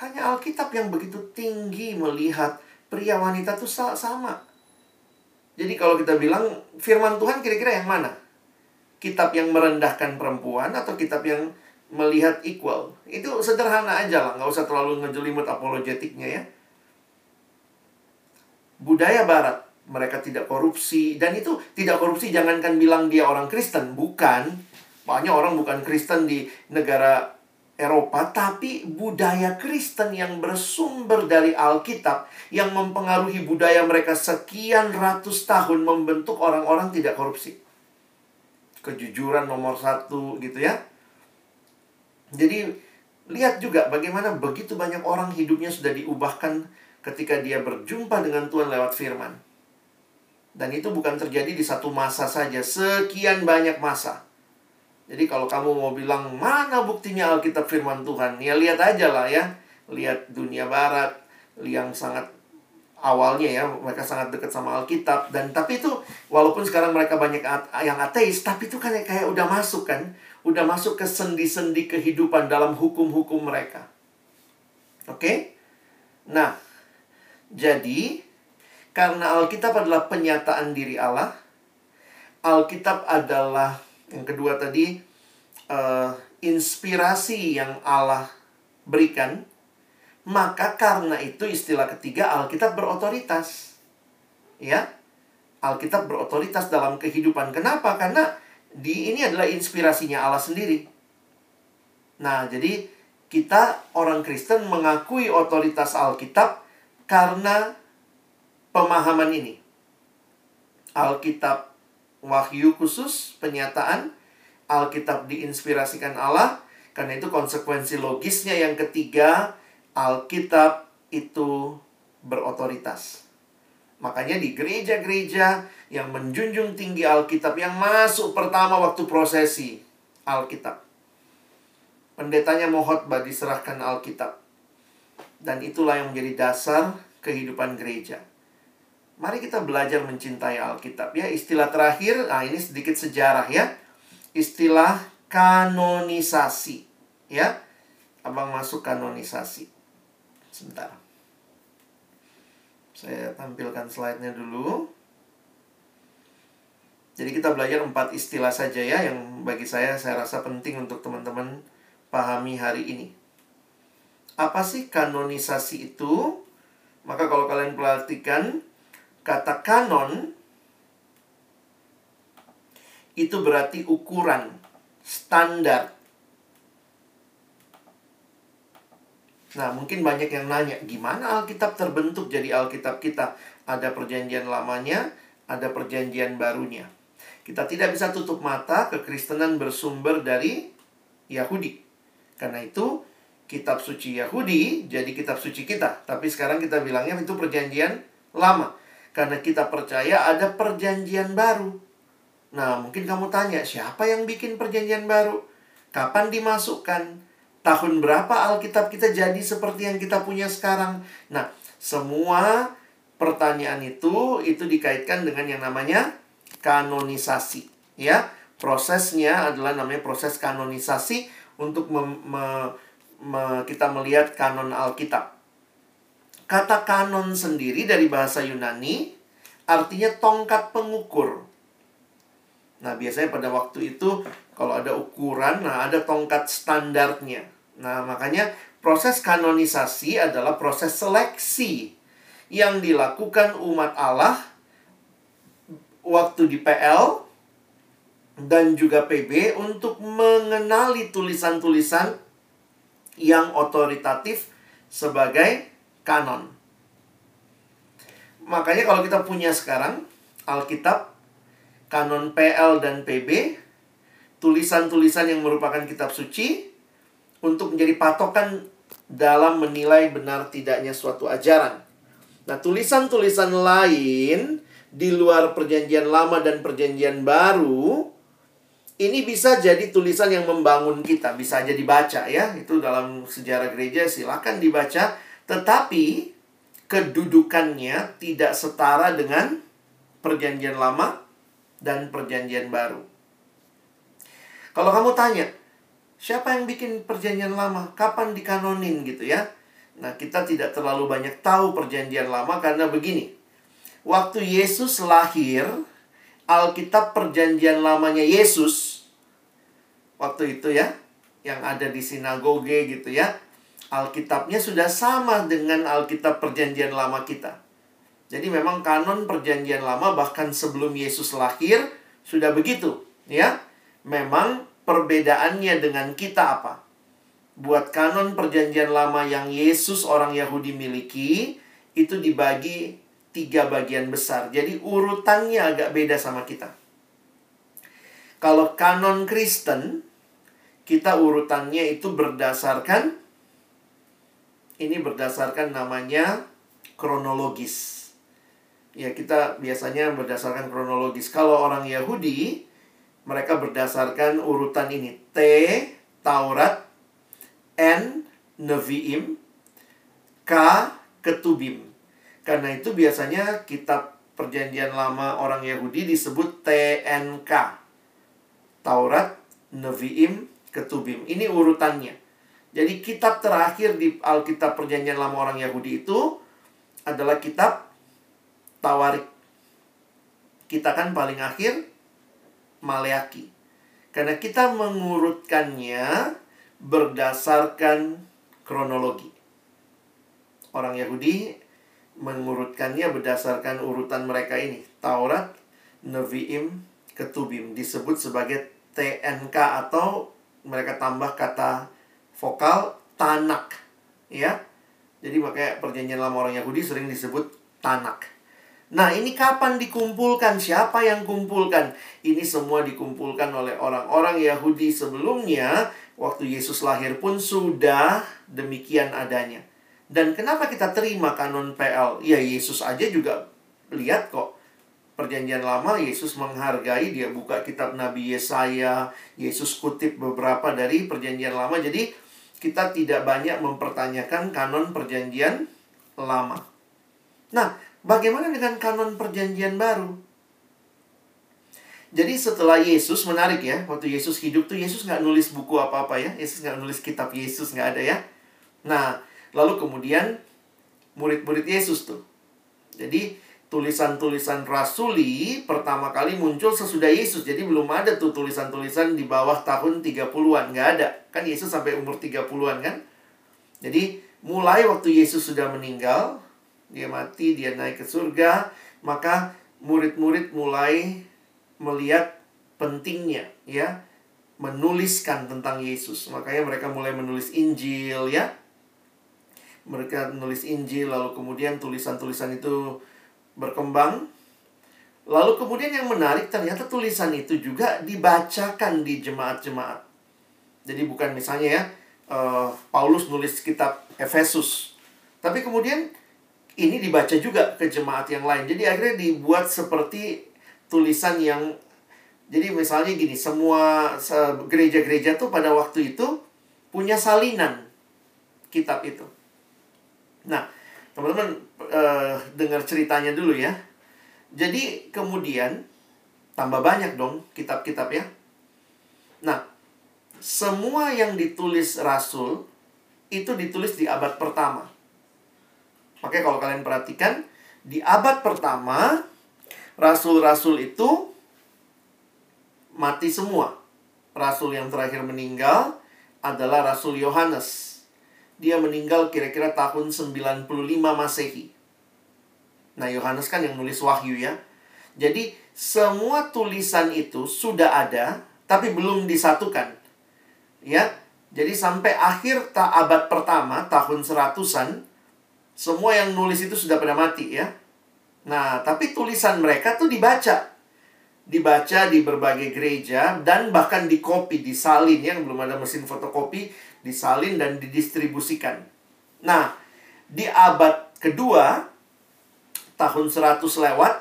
hanya Alkitab yang begitu tinggi melihat pria wanita itu sama. Jadi kalau kita bilang firman Tuhan kira-kira yang mana? Kitab yang merendahkan perempuan atau kitab yang melihat equal? Itu sederhana aja lah, nggak usah terlalu ngejelimut apologetiknya ya. Budaya barat, mereka tidak korupsi. Dan itu tidak korupsi jangankan bilang dia orang Kristen. Bukan. Banyak orang bukan Kristen di negara Eropa, tapi budaya Kristen yang bersumber dari Alkitab yang mempengaruhi budaya mereka sekian ratus tahun membentuk orang-orang tidak korupsi. Kejujuran nomor satu gitu ya. Jadi lihat juga bagaimana begitu banyak orang hidupnya sudah diubahkan ketika dia berjumpa dengan Tuhan lewat firman. Dan itu bukan terjadi di satu masa saja, sekian banyak masa. Jadi kalau kamu mau bilang mana buktinya Alkitab firman Tuhan, ya lihat aja lah ya. Lihat dunia barat yang sangat awalnya ya mereka sangat dekat sama Alkitab dan tapi itu walaupun sekarang mereka banyak yang ateis tapi itu kan kayak udah masuk kan udah masuk ke sendi-sendi kehidupan dalam hukum-hukum mereka oke okay? nah jadi karena Alkitab adalah penyataan diri Allah Alkitab adalah yang kedua tadi, uh, inspirasi yang Allah berikan. Maka karena itu istilah ketiga Alkitab berotoritas. Ya. Alkitab berotoritas dalam kehidupan. Kenapa? Karena di ini adalah inspirasinya Allah sendiri. Nah, jadi kita orang Kristen mengakui otoritas Alkitab karena pemahaman ini. Alkitab wahyu khusus, penyataan, Alkitab diinspirasikan Allah, karena itu konsekuensi logisnya yang ketiga, Alkitab itu berotoritas. Makanya di gereja-gereja yang menjunjung tinggi Alkitab yang masuk pertama waktu prosesi Alkitab. Pendetanya mau khotbah diserahkan Alkitab. Dan itulah yang menjadi dasar kehidupan gereja. Mari kita belajar mencintai Alkitab ya. Istilah terakhir, nah ini sedikit sejarah ya. Istilah kanonisasi ya. Abang masuk kanonisasi. Sebentar. Saya tampilkan slide-nya dulu. Jadi kita belajar empat istilah saja ya yang bagi saya saya rasa penting untuk teman-teman pahami hari ini. Apa sih kanonisasi itu? Maka kalau kalian perhatikan Kata kanon itu berarti ukuran, standar. Nah, mungkin banyak yang nanya, gimana Alkitab terbentuk jadi Alkitab kita? Ada perjanjian lamanya, ada perjanjian barunya. Kita tidak bisa tutup mata kekristenan bersumber dari Yahudi. Karena itu, kitab suci Yahudi jadi kitab suci kita. Tapi sekarang kita bilangnya itu perjanjian lama. Karena kita percaya ada perjanjian baru. Nah, mungkin kamu tanya, siapa yang bikin perjanjian baru? Kapan dimasukkan? Tahun berapa Alkitab kita jadi seperti yang kita punya sekarang? Nah, semua pertanyaan itu itu dikaitkan dengan yang namanya kanonisasi, ya. Prosesnya adalah namanya proses kanonisasi untuk mem, me, me, kita melihat kanon Alkitab. Kata kanon sendiri dari bahasa Yunani artinya tongkat pengukur. Nah, biasanya pada waktu itu kalau ada ukuran, nah ada tongkat standarnya. Nah, makanya proses kanonisasi adalah proses seleksi yang dilakukan umat Allah waktu di PL dan juga PB untuk mengenali tulisan-tulisan yang otoritatif sebagai kanon. Makanya kalau kita punya sekarang Alkitab, kanon PL dan PB, tulisan-tulisan yang merupakan kitab suci untuk menjadi patokan dalam menilai benar tidaknya suatu ajaran. Nah, tulisan-tulisan lain di luar perjanjian lama dan perjanjian baru ini bisa jadi tulisan yang membangun kita, bisa aja dibaca ya. Itu dalam sejarah gereja silakan dibaca, tetapi kedudukannya tidak setara dengan perjanjian lama dan perjanjian baru. Kalau kamu tanya, siapa yang bikin perjanjian lama? Kapan dikanonin gitu ya? Nah, kita tidak terlalu banyak tahu perjanjian lama karena begini. Waktu Yesus lahir, Alkitab perjanjian lamanya Yesus waktu itu ya, yang ada di sinagoge gitu ya. Alkitabnya sudah sama dengan Alkitab perjanjian lama kita. Jadi memang kanon perjanjian lama bahkan sebelum Yesus lahir sudah begitu, ya. Memang perbedaannya dengan kita apa? buat kanon perjanjian lama yang Yesus orang Yahudi miliki itu dibagi tiga bagian besar. Jadi urutannya agak beda sama kita. Kalau kanon Kristen, kita urutannya itu berdasarkan ini berdasarkan namanya kronologis. Ya, kita biasanya berdasarkan kronologis. Kalau orang Yahudi, mereka berdasarkan urutan ini. T, Taurat, N Nevi'im, K Ketubim. Karena itu biasanya kitab perjanjian lama orang Yahudi disebut TNK. Taurat, Nevi'im, Ketubim. Ini urutannya. Jadi kitab terakhir di Alkitab perjanjian lama orang Yahudi itu adalah kitab Tawarik. Kita kan paling akhir Maleaki. Karena kita mengurutkannya berdasarkan kronologi. Orang Yahudi mengurutkannya berdasarkan urutan mereka ini. Taurat, Nevi'im, Ketubim disebut sebagai TNK atau mereka tambah kata vokal Tanak. Ya. Jadi makanya perjanjian lama orang Yahudi sering disebut Tanak. Nah, ini kapan dikumpulkan? Siapa yang kumpulkan? Ini semua dikumpulkan oleh orang-orang Yahudi sebelumnya waktu Yesus lahir pun sudah demikian adanya. Dan kenapa kita terima kanon PL? Ya Yesus aja juga lihat kok. Perjanjian lama Yesus menghargai dia buka kitab Nabi Yesaya, Yesus kutip beberapa dari perjanjian lama. Jadi kita tidak banyak mempertanyakan kanon perjanjian lama. Nah, bagaimana dengan kanon perjanjian baru? Jadi setelah Yesus menarik ya, waktu Yesus hidup tuh Yesus nggak nulis buku apa-apa ya, Yesus nggak nulis kitab Yesus nggak ada ya. Nah, lalu kemudian murid-murid Yesus tuh. Jadi tulisan-tulisan rasuli pertama kali muncul sesudah Yesus. Jadi belum ada tuh tulisan-tulisan di bawah tahun 30-an, nggak ada. Kan Yesus sampai umur 30-an kan. Jadi mulai waktu Yesus sudah meninggal, dia mati, dia naik ke surga, maka murid-murid mulai melihat pentingnya ya menuliskan tentang Yesus. Makanya mereka mulai menulis Injil ya. Mereka menulis Injil lalu kemudian tulisan-tulisan itu berkembang. Lalu kemudian yang menarik ternyata tulisan itu juga dibacakan di jemaat-jemaat. Jadi bukan misalnya ya uh, Paulus nulis kitab Efesus. Tapi kemudian ini dibaca juga ke jemaat yang lain. Jadi akhirnya dibuat seperti tulisan yang jadi misalnya gini, semua gereja-gereja tuh pada waktu itu punya salinan kitab itu. Nah, Teman-teman uh, dengar ceritanya dulu ya. Jadi kemudian tambah banyak dong kitab-kitab ya. Nah, semua yang ditulis rasul itu ditulis di abad pertama. Makanya kalau kalian perhatikan di abad pertama rasul-rasul itu mati semua. Rasul yang terakhir meninggal adalah Rasul Yohanes. Dia meninggal kira-kira tahun 95 Masehi. Nah, Yohanes kan yang nulis wahyu ya. Jadi, semua tulisan itu sudah ada, tapi belum disatukan. Ya, jadi sampai akhir ta abad pertama, tahun seratusan, semua yang nulis itu sudah pada mati ya. Nah, tapi tulisan mereka tuh dibaca. Dibaca di berbagai gereja dan bahkan di copy, disalin ya, belum ada mesin fotokopi, disalin dan didistribusikan. Nah, di abad kedua, tahun 100 lewat,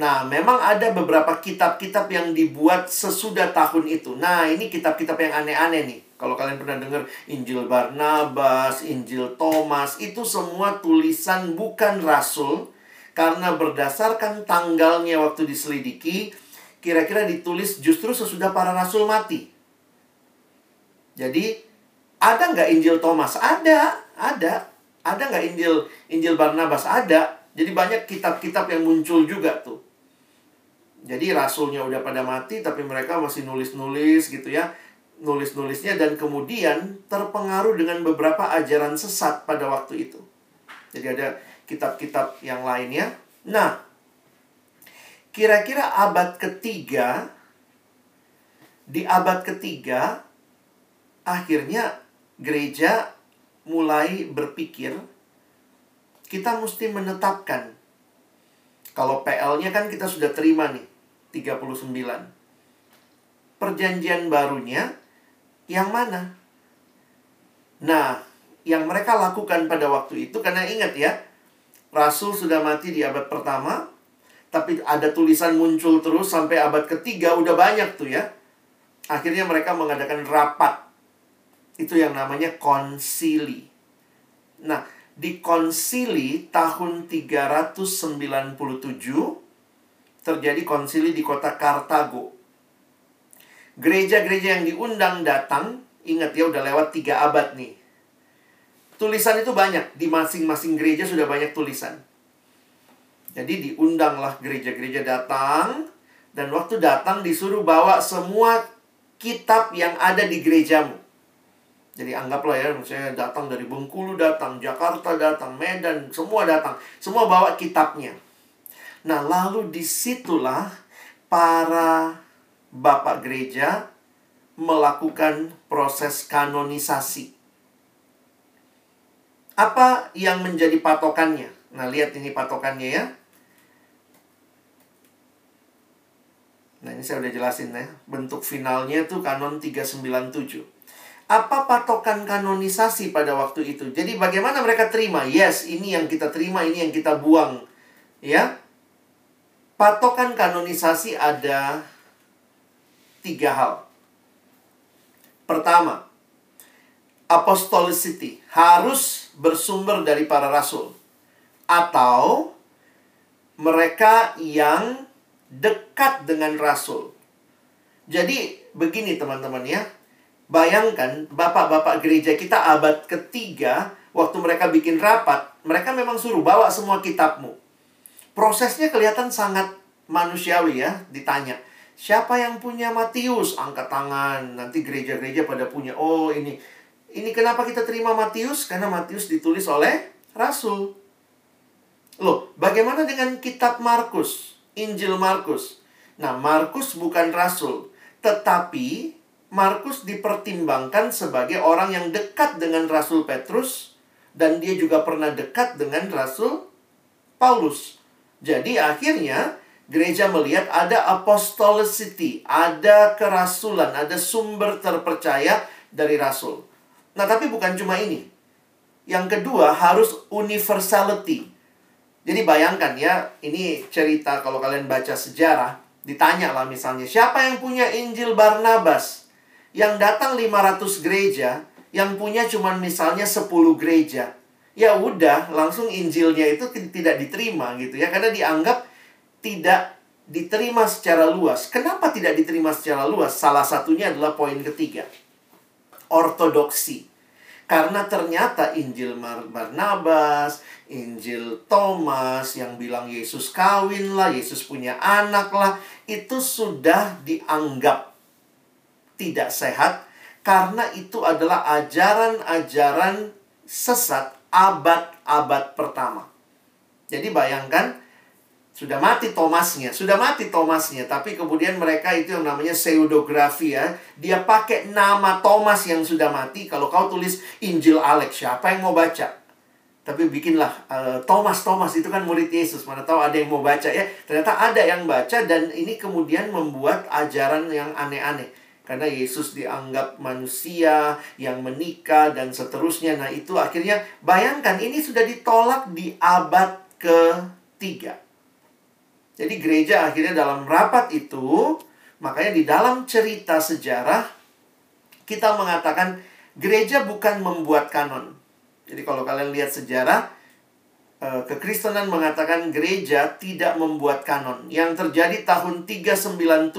nah memang ada beberapa kitab-kitab yang dibuat sesudah tahun itu. Nah, ini kitab-kitab yang aneh-aneh nih. Kalau kalian pernah dengar Injil Barnabas, Injil Thomas, itu semua tulisan bukan rasul karena berdasarkan tanggalnya waktu diselidiki, kira-kira ditulis justru sesudah para rasul mati. Jadi ada nggak Injil Thomas? Ada, ada. Ada nggak Injil Injil Barnabas? Ada. Jadi banyak kitab-kitab yang muncul juga tuh. Jadi rasulnya udah pada mati tapi mereka masih nulis-nulis gitu ya. Nulis-nulisnya dan kemudian terpengaruh dengan beberapa ajaran sesat pada waktu itu. Jadi ada kitab-kitab yang lainnya. Nah, kira-kira abad ketiga di abad ketiga akhirnya gereja mulai berpikir kita mesti menetapkan kalau PL-nya kan kita sudah terima nih 39. Perjanjian barunya yang mana? Nah, yang mereka lakukan pada waktu itu karena ingat ya, Rasul sudah mati di abad pertama, tapi ada tulisan muncul terus sampai abad ketiga udah banyak tuh ya. Akhirnya mereka mengadakan rapat itu yang namanya konsili. Nah, di konsili tahun 397 terjadi konsili di kota Kartago. Gereja-gereja yang diundang datang, ingat ya udah lewat tiga abad nih. Tulisan itu banyak, di masing-masing gereja sudah banyak tulisan. Jadi diundanglah gereja-gereja datang, dan waktu datang disuruh bawa semua kitab yang ada di gerejamu. Jadi anggaplah ya, misalnya datang dari Bengkulu datang, Jakarta datang, Medan, semua datang. Semua bawa kitabnya. Nah, lalu di situlah para bapak gereja melakukan proses kanonisasi. Apa yang menjadi patokannya? Nah, lihat ini patokannya ya. Nah, ini saya udah jelasin ya. Bentuk finalnya itu kanon 397 apa patokan kanonisasi pada waktu itu? Jadi bagaimana mereka terima? Yes, ini yang kita terima, ini yang kita buang. Ya. Patokan kanonisasi ada tiga hal. Pertama, apostolicity harus bersumber dari para rasul atau mereka yang dekat dengan rasul. Jadi begini teman-teman ya, Bayangkan bapak-bapak gereja kita abad ketiga waktu mereka bikin rapat, mereka memang suruh bawa semua kitabmu. Prosesnya kelihatan sangat manusiawi ya, ditanya. Siapa yang punya Matius? Angkat tangan. Nanti gereja-gereja pada punya. Oh, ini ini kenapa kita terima Matius? Karena Matius ditulis oleh rasul. Loh, bagaimana dengan kitab Markus? Injil Markus. Nah, Markus bukan rasul, tetapi Markus dipertimbangkan sebagai orang yang dekat dengan Rasul Petrus dan dia juga pernah dekat dengan Rasul Paulus. Jadi akhirnya gereja melihat ada apostolicity, ada kerasulan, ada sumber terpercaya dari rasul. Nah, tapi bukan cuma ini. Yang kedua harus universality. Jadi bayangkan ya, ini cerita kalau kalian baca sejarah, ditanya lah misalnya, siapa yang punya Injil Barnabas? Yang datang 500 gereja, yang punya cuma misalnya 10 gereja. ya udah langsung Injilnya itu tidak diterima gitu ya karena dianggap tidak diterima secara luas. Kenapa tidak diterima secara luas? Salah satunya adalah poin ketiga. Ortodoksi. Karena ternyata Injil Barnabas, Injil Thomas yang bilang Yesus kawin lah, Yesus punya anak lah, itu sudah dianggap tidak sehat karena itu adalah ajaran-ajaran sesat abad-abad pertama. Jadi bayangkan sudah mati Thomasnya, sudah mati Thomasnya, tapi kemudian mereka itu yang namanya pseudografi ya. Dia pakai nama Thomas yang sudah mati. Kalau kau tulis Injil Alex, siapa yang mau baca? Tapi bikinlah uh, Thomas Thomas itu kan murid Yesus, mana tahu ada yang mau baca ya. Ternyata ada yang baca dan ini kemudian membuat ajaran yang aneh-aneh. Karena Yesus dianggap manusia yang menikah dan seterusnya. Nah, itu akhirnya bayangkan ini sudah ditolak di abad ketiga. Jadi gereja akhirnya dalam rapat itu, makanya di dalam cerita sejarah kita mengatakan gereja bukan membuat kanon. Jadi kalau kalian lihat sejarah eh, kekristenan mengatakan gereja tidak membuat kanon. Yang terjadi tahun 397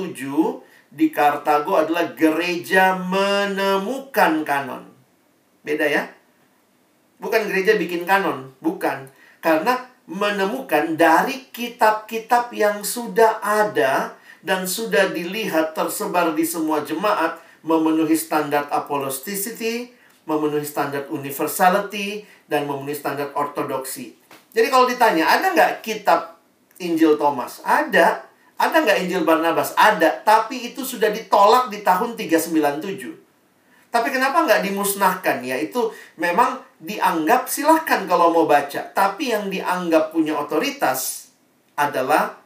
di Kartago adalah gereja menemukan kanon. Beda ya? Bukan gereja bikin kanon, bukan. Karena menemukan dari kitab-kitab yang sudah ada dan sudah dilihat tersebar di semua jemaat memenuhi standar apolosticity, memenuhi standar universality, dan memenuhi standar ortodoksi. Jadi kalau ditanya, ada nggak kitab Injil Thomas? Ada. Ada nggak Injil Barnabas? Ada. Tapi itu sudah ditolak di tahun 397. Tapi kenapa nggak dimusnahkan? Yaitu memang dianggap silahkan kalau mau baca. Tapi yang dianggap punya otoritas adalah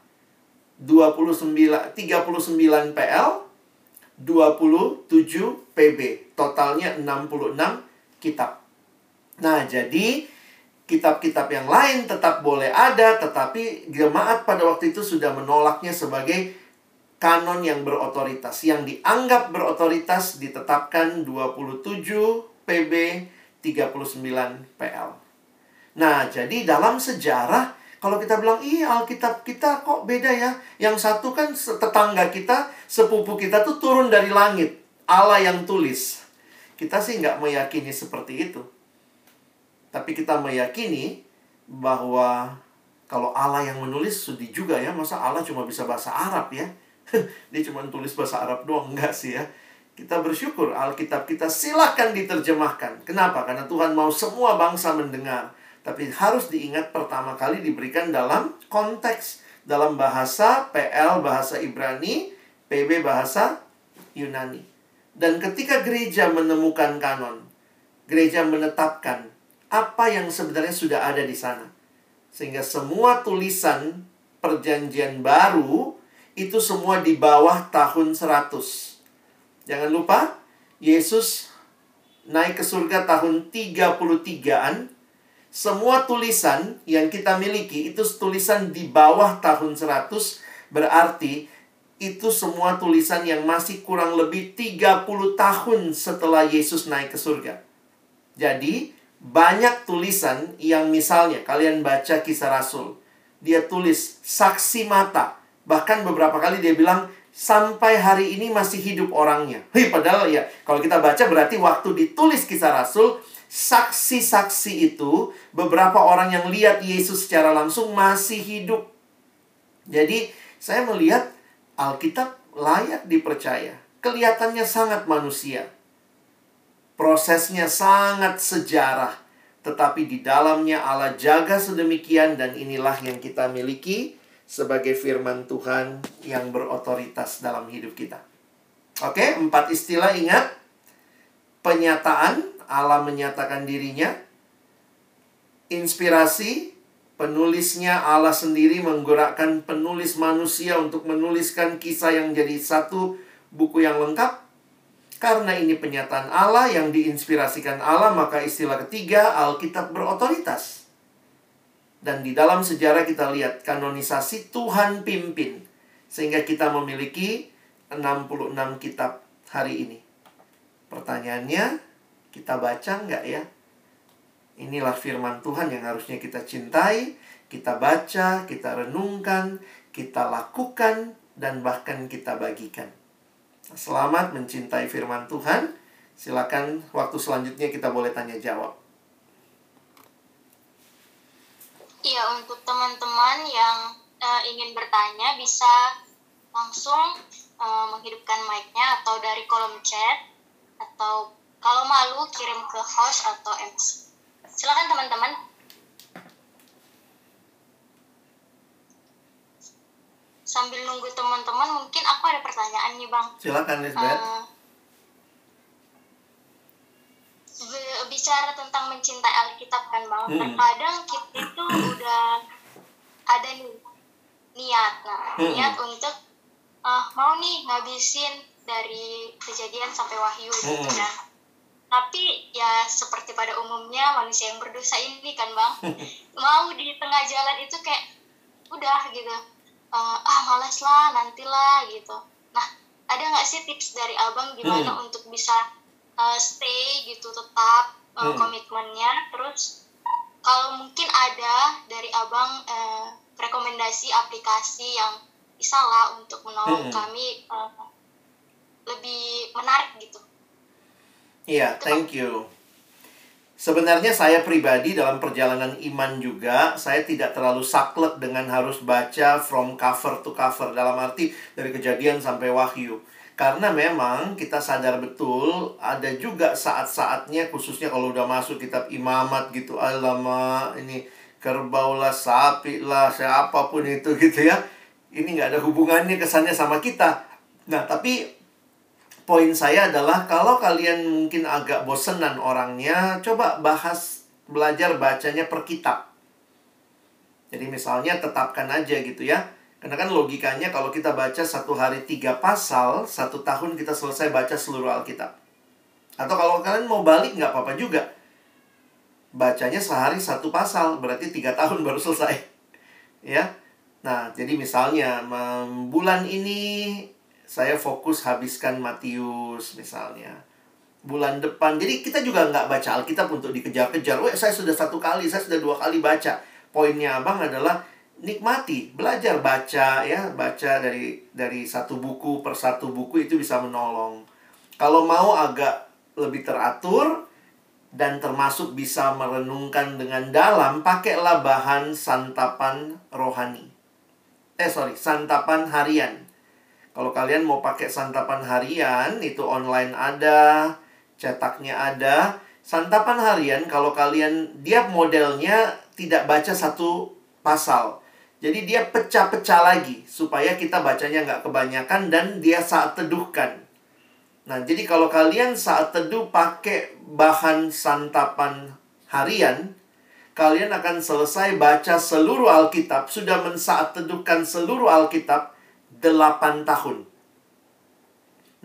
29, 39 PL, 27 PB. Totalnya 66 kitab. Nah, jadi kitab-kitab yang lain tetap boleh ada, tetapi jemaat pada waktu itu sudah menolaknya sebagai kanon yang berotoritas. Yang dianggap berotoritas ditetapkan 27 PB 39 PL. Nah, jadi dalam sejarah kalau kita bilang, iya Alkitab kita kok beda ya. Yang satu kan tetangga kita, sepupu kita tuh turun dari langit. Allah yang tulis. Kita sih nggak meyakini seperti itu. Tapi kita meyakini bahwa kalau Allah yang menulis sedih juga ya. Masa Allah cuma bisa bahasa Arab ya. dia cuma tulis bahasa Arab doang enggak sih ya kita bersyukur Alkitab kita silakan diterjemahkan. Kenapa? Karena Tuhan mau semua bangsa mendengar. Tapi harus diingat pertama kali diberikan dalam konteks. Dalam bahasa PL bahasa Ibrani PB bahasa Yunani. Dan ketika gereja menemukan kanon gereja menetapkan apa yang sebenarnya sudah ada di sana. Sehingga semua tulisan perjanjian baru itu semua di bawah tahun 100. Jangan lupa, Yesus naik ke surga tahun 33-an. Semua tulisan yang kita miliki itu tulisan di bawah tahun 100. Berarti itu semua tulisan yang masih kurang lebih 30 tahun setelah Yesus naik ke surga. Jadi, banyak tulisan yang misalnya kalian baca kisah Rasul. Dia tulis saksi mata Bahkan beberapa kali dia bilang, sampai hari ini masih hidup orangnya. Hei, padahal ya, kalau kita baca berarti waktu ditulis kisah Rasul, saksi-saksi itu, beberapa orang yang lihat Yesus secara langsung masih hidup. Jadi, saya melihat Alkitab layak dipercaya. Kelihatannya sangat manusia. Prosesnya sangat sejarah. Tetapi di dalamnya Allah jaga sedemikian dan inilah yang kita miliki sebagai firman Tuhan yang berotoritas dalam hidup kita. Oke, empat istilah ingat. Penyataan, Allah menyatakan dirinya. Inspirasi, penulisnya Allah sendiri menggerakkan penulis manusia untuk menuliskan kisah yang jadi satu buku yang lengkap. Karena ini penyataan Allah yang diinspirasikan Allah, maka istilah ketiga, Alkitab berotoritas. Dan di dalam sejarah kita lihat kanonisasi Tuhan pimpin. Sehingga kita memiliki 66 kitab hari ini. Pertanyaannya, kita baca nggak ya? Inilah firman Tuhan yang harusnya kita cintai, kita baca, kita renungkan, kita lakukan, dan bahkan kita bagikan. Selamat mencintai firman Tuhan. Silakan waktu selanjutnya kita boleh tanya jawab. Iya, untuk teman-teman yang uh, ingin bertanya bisa langsung uh, menghidupkan mic-nya atau dari kolom chat atau kalau malu kirim ke host atau MC. Silakan teman-teman. Sambil nunggu teman-teman, mungkin aku ada pertanyaan nih bang. Silakan Lisbeth. Uh, bicara tentang mencintai Alkitab kan bang. Hmm. Terkadang kita itu udah ada nih niat, nah hmm. niat untuk uh, mau nih ngabisin dari kejadian sampai wahyu gitu hmm. gitu kan tapi ya seperti pada umumnya manusia yang berdosa ini kan bang mau di tengah jalan itu kayak udah gitu uh, ah malas lah nantilah gitu nah ada nggak sih tips dari abang gimana hmm. untuk bisa uh, stay gitu tetap uh, hmm. komitmennya terus kalau mungkin ada dari abang uh, rekomendasi aplikasi yang bisa lah untuk menolong hmm. kami uh, lebih menarik gitu Iya, thank you. Sebenarnya saya pribadi dalam perjalanan iman juga, saya tidak terlalu saklek dengan harus baca from cover to cover. Dalam arti dari kejadian sampai wahyu. Karena memang kita sadar betul ada juga saat-saatnya khususnya kalau udah masuk kitab imamat gitu. Alama ini kerbau lah, sapi lah, siapa pun itu gitu ya. Ini nggak ada hubungannya kesannya sama kita. Nah, tapi poin saya adalah kalau kalian mungkin agak bosenan orangnya, coba bahas belajar bacanya per kitab. Jadi misalnya tetapkan aja gitu ya. Karena kan logikanya kalau kita baca satu hari tiga pasal, satu tahun kita selesai baca seluruh Alkitab. Atau kalau kalian mau balik nggak apa-apa juga. Bacanya sehari satu pasal, berarti tiga tahun baru selesai. Ya, Nah, jadi misalnya bulan ini saya fokus habiskan Matius misalnya bulan depan jadi kita juga nggak baca Alkitab untuk dikejar-kejar saya sudah satu kali saya sudah dua kali baca poinnya abang adalah nikmati belajar baca ya baca dari dari satu buku per satu buku itu bisa menolong kalau mau agak lebih teratur dan termasuk bisa merenungkan dengan dalam pakailah bahan santapan rohani eh sorry santapan harian kalau kalian mau pakai santapan harian, itu online ada, cetaknya ada. Santapan harian, kalau kalian, dia modelnya tidak baca satu pasal. Jadi dia pecah-pecah lagi, supaya kita bacanya nggak kebanyakan dan dia saat teduhkan. Nah, jadi kalau kalian saat teduh pakai bahan santapan harian, kalian akan selesai baca seluruh Alkitab, sudah mensaat teduhkan seluruh Alkitab, 8 tahun.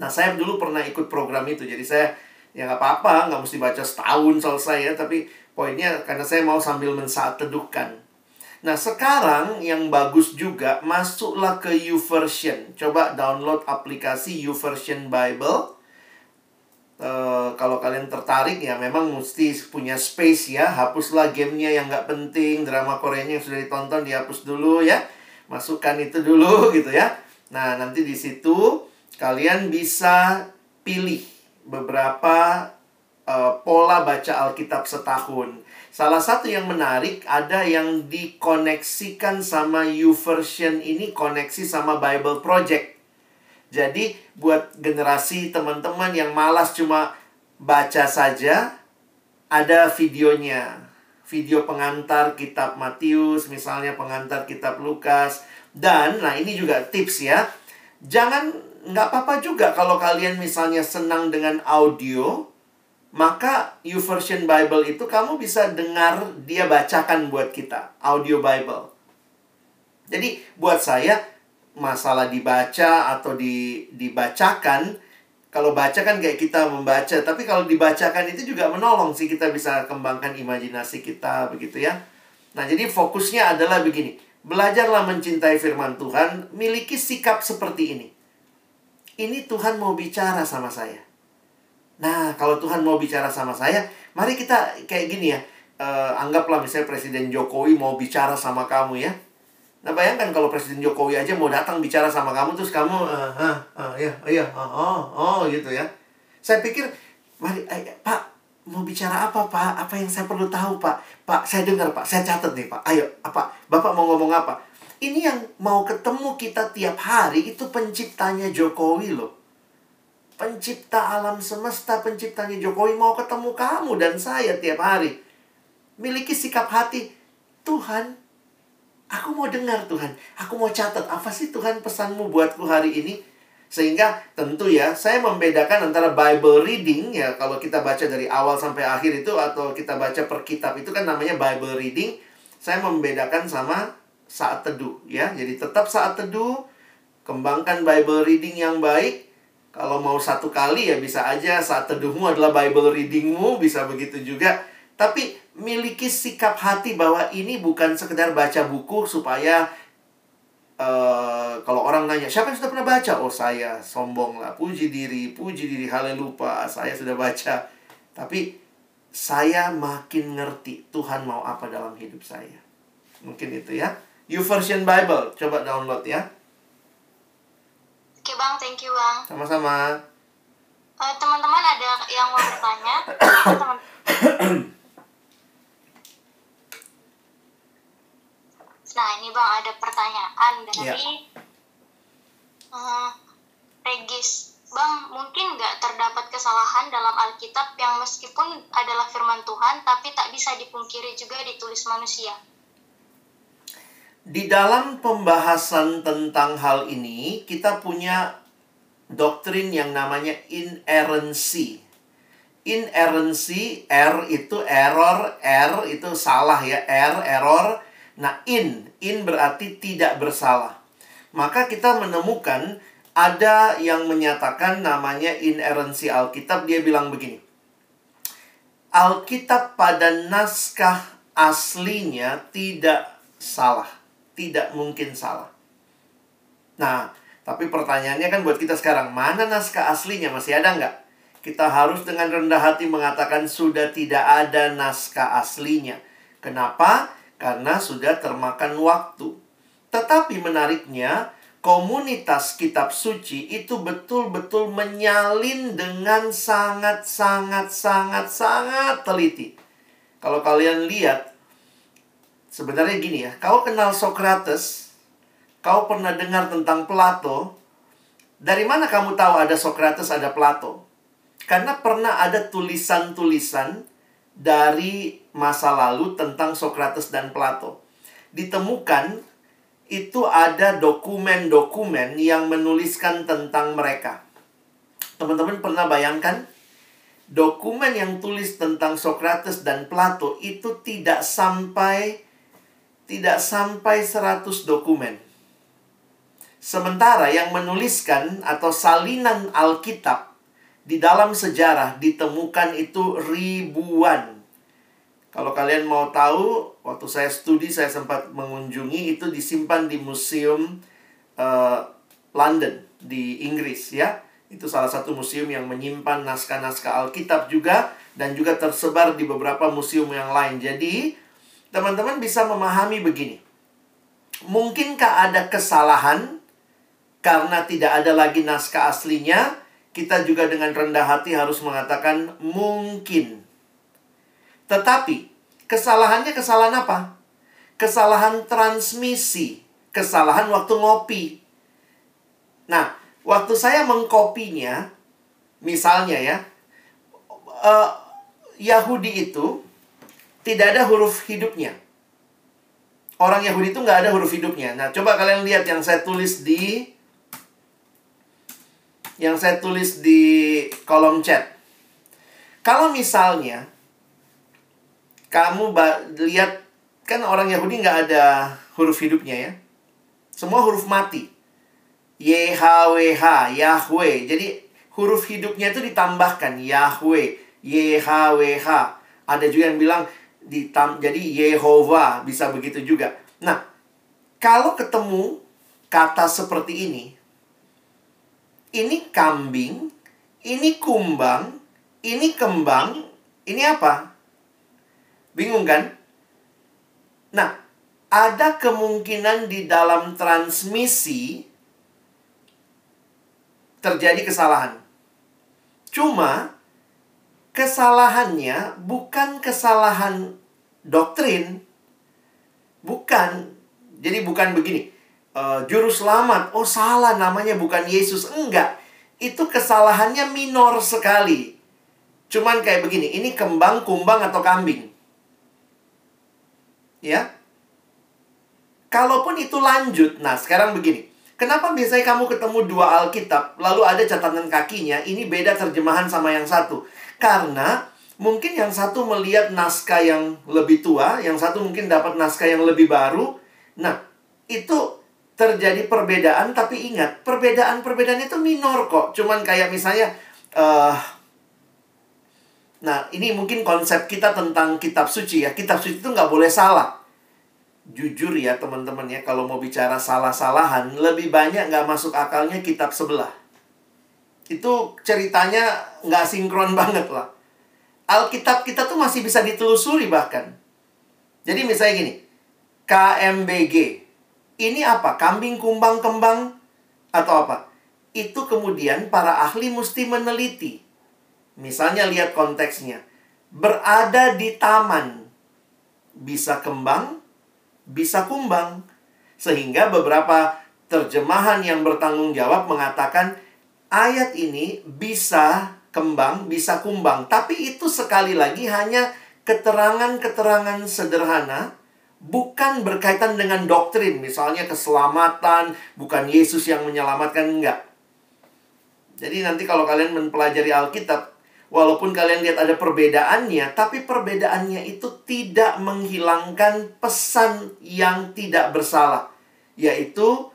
Nah, saya dulu pernah ikut program itu. Jadi saya ya nggak apa-apa, nggak mesti baca setahun selesai ya. Tapi poinnya karena saya mau sambil mensaat teduhkan. Nah, sekarang yang bagus juga, masuklah ke YouVersion. Coba download aplikasi YouVersion Bible. Uh, kalau kalian tertarik ya memang mesti punya space ya hapuslah gamenya yang nggak penting drama Koreanya yang sudah ditonton dihapus dulu ya masukkan itu dulu gitu ya Nah, nanti di situ kalian bisa pilih beberapa uh, pola baca Alkitab setahun. Salah satu yang menarik ada yang dikoneksikan sama YouVersion ini koneksi sama Bible Project. Jadi buat generasi teman-teman yang malas cuma baca saja, ada videonya. Video pengantar kitab Matius, misalnya pengantar kitab Lukas, dan, nah ini juga tips ya. Jangan, nggak apa-apa juga kalau kalian misalnya senang dengan audio, maka YouVersion Bible itu kamu bisa dengar dia bacakan buat kita, audio Bible. Jadi buat saya, masalah dibaca atau di, dibacakan, kalau baca kan kayak kita membaca, tapi kalau dibacakan itu juga menolong sih kita bisa kembangkan imajinasi kita begitu ya. Nah, jadi fokusnya adalah begini. Belajarlah mencintai firman Tuhan, miliki sikap seperti ini. Ini Tuhan mau bicara sama saya. Nah, kalau Tuhan mau bicara sama saya, mari kita kayak gini ya. uh, anggaplah misalnya Presiden Jokowi mau bicara sama kamu ya. Nah bayangkan kalau Presiden Jokowi aja mau datang bicara sama kamu terus kamu uh, uh, uh, ya iya oh, oh oh gitu ya. Saya pikir mari eh, Pak mau bicara apa Pak? Apa yang saya perlu tahu Pak? Pak saya dengar Pak, saya catat nih Pak. Ayo apa? Bapak mau ngomong apa? Ini yang mau ketemu kita tiap hari itu penciptanya Jokowi loh. Pencipta alam semesta, penciptanya Jokowi mau ketemu kamu dan saya tiap hari. Miliki sikap hati, Tuhan, aku mau dengar Tuhan. Aku mau catat, apa sih Tuhan pesanmu buatku hari ini? Sehingga tentu ya, saya membedakan antara Bible reading ya kalau kita baca dari awal sampai akhir itu atau kita baca per kitab itu kan namanya Bible reading. Saya membedakan sama saat teduh ya. Jadi tetap saat teduh, kembangkan Bible reading yang baik. Kalau mau satu kali ya bisa aja saat teduhmu adalah Bible readingmu, bisa begitu juga. Tapi miliki sikap hati bahwa ini bukan sekedar baca buku supaya Uh, kalau orang nanya, siapa yang sudah pernah baca? Oh saya, sombong lah. Puji diri, puji diri, haleluya. Saya sudah baca. Tapi saya makin ngerti Tuhan mau apa dalam hidup saya. Mungkin itu ya. YouVersion Bible, coba download ya. Oke bang, thank you bang. Sama-sama. Uh, teman-teman ada yang mau bertanya? teman Nah, ini Bang ada pertanyaan dari ya. uh, Regis. Bang, mungkin nggak terdapat kesalahan dalam Alkitab yang meskipun adalah firman Tuhan, tapi tak bisa dipungkiri juga ditulis manusia. Di dalam pembahasan tentang hal ini, kita punya doktrin yang namanya inerrancy. Inerrancy, R itu error, R itu salah ya, R, error. Nah, in, in berarti tidak bersalah. Maka kita menemukan ada yang menyatakan namanya inerrancy Alkitab. Dia bilang begini. Alkitab pada naskah aslinya tidak salah. Tidak mungkin salah. Nah, tapi pertanyaannya kan buat kita sekarang, mana naskah aslinya? Masih ada nggak? Kita harus dengan rendah hati mengatakan sudah tidak ada naskah aslinya. Kenapa? karena sudah termakan waktu. Tetapi menariknya, komunitas kitab suci itu betul-betul menyalin dengan sangat-sangat-sangat-sangat teliti. Kalau kalian lihat, sebenarnya gini ya, kau kenal Socrates, kau pernah dengar tentang Plato, dari mana kamu tahu ada Socrates, ada Plato? Karena pernah ada tulisan-tulisan dari masa lalu tentang Socrates dan Plato. Ditemukan itu ada dokumen-dokumen yang menuliskan tentang mereka. Teman-teman pernah bayangkan dokumen yang tulis tentang Socrates dan Plato itu tidak sampai tidak sampai 100 dokumen. Sementara yang menuliskan atau salinan Alkitab di dalam sejarah ditemukan itu ribuan. Kalau kalian mau tahu, waktu saya studi saya sempat mengunjungi itu disimpan di museum uh, London di Inggris ya. Itu salah satu museum yang menyimpan naskah-naskah Alkitab juga dan juga tersebar di beberapa museum yang lain. Jadi, teman-teman bisa memahami begini. Mungkinkah ada kesalahan karena tidak ada lagi naskah aslinya? kita juga dengan rendah hati harus mengatakan mungkin. Tetapi, kesalahannya kesalahan apa? Kesalahan transmisi, kesalahan waktu ngopi. Nah, waktu saya mengkopinya, misalnya ya, uh, Yahudi itu tidak ada huruf hidupnya. Orang Yahudi itu nggak ada huruf hidupnya. Nah, coba kalian lihat yang saya tulis di yang saya tulis di kolom chat. Kalau misalnya kamu lihat kan orang Yahudi nggak ada huruf hidupnya ya. Semua huruf mati. YHWH, Yahweh. Jadi huruf hidupnya itu ditambahkan Yahweh, YHWH. Ada juga yang bilang ditam jadi Yehova, bisa begitu juga. Nah, kalau ketemu kata seperti ini, ini kambing, ini kumbang, ini kembang, ini apa? Bingung kan? Nah, ada kemungkinan di dalam transmisi terjadi kesalahan. Cuma kesalahannya bukan kesalahan doktrin. Bukan. Jadi bukan begini. Uh, juru selamat, oh salah namanya bukan Yesus. Enggak. Itu kesalahannya minor sekali. Cuman kayak begini, ini kembang, kumbang, atau kambing. Ya. Kalaupun itu lanjut, nah sekarang begini. Kenapa biasanya kamu ketemu dua Alkitab, lalu ada catatan kakinya, ini beda terjemahan sama yang satu? Karena mungkin yang satu melihat naskah yang lebih tua, yang satu mungkin dapat naskah yang lebih baru. Nah, itu terjadi perbedaan, tapi ingat, perbedaan-perbedaan itu minor kok. Cuman kayak misalnya, uh, nah ini mungkin konsep kita tentang kitab suci ya. Kitab suci itu nggak boleh salah. Jujur ya teman-teman ya, kalau mau bicara salah-salahan, lebih banyak nggak masuk akalnya kitab sebelah itu ceritanya nggak sinkron banget lah. Alkitab kita tuh masih bisa ditelusuri bahkan. Jadi misalnya gini, KMBG. Ini apa? Kambing kumbang kembang atau apa? Itu kemudian para ahli mesti meneliti. Misalnya lihat konteksnya. Berada di taman. Bisa kembang, bisa kumbang. Sehingga beberapa terjemahan yang bertanggung jawab mengatakan ayat ini bisa kembang, bisa kumbang. Tapi itu sekali lagi hanya keterangan-keterangan sederhana, bukan berkaitan dengan doktrin. Misalnya keselamatan, bukan Yesus yang menyelamatkan, enggak. Jadi nanti kalau kalian mempelajari Alkitab, walaupun kalian lihat ada perbedaannya, tapi perbedaannya itu tidak menghilangkan pesan yang tidak bersalah. Yaitu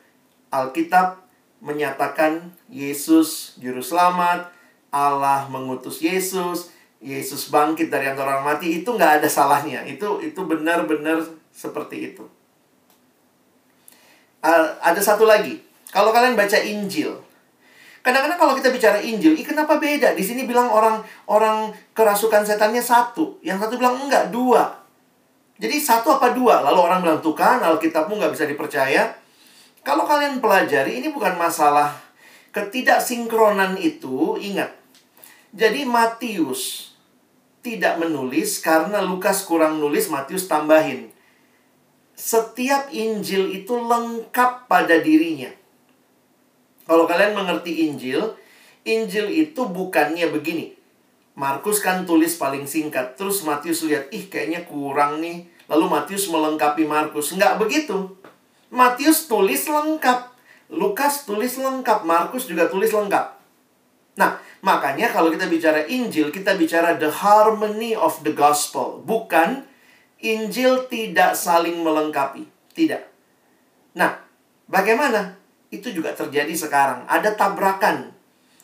Alkitab menyatakan Yesus juru selamat, Allah mengutus Yesus, Yesus bangkit dari antara orang mati itu nggak ada salahnya. Itu itu benar-benar seperti itu. Uh, ada satu lagi. Kalau kalian baca Injil, kadang-kadang kalau kita bicara Injil, ih kenapa beda? Di sini bilang orang orang kerasukan setannya satu, yang satu bilang enggak dua. Jadi satu apa dua? Lalu orang bilang tuh kan Alkitabmu nggak bisa dipercaya. Kalau kalian pelajari, ini bukan masalah ketidaksinkronan itu, ingat. Jadi Matius tidak menulis karena Lukas kurang nulis, Matius tambahin. Setiap Injil itu lengkap pada dirinya. Kalau kalian mengerti Injil, Injil itu bukannya begini. Markus kan tulis paling singkat, terus Matius lihat, ih kayaknya kurang nih. Lalu Matius melengkapi Markus. Enggak begitu. Matius tulis lengkap. Lukas tulis lengkap. Markus juga tulis lengkap. Nah, makanya kalau kita bicara Injil, kita bicara the harmony of the gospel. Bukan Injil tidak saling melengkapi. Tidak. Nah, bagaimana? Itu juga terjadi sekarang. Ada tabrakan.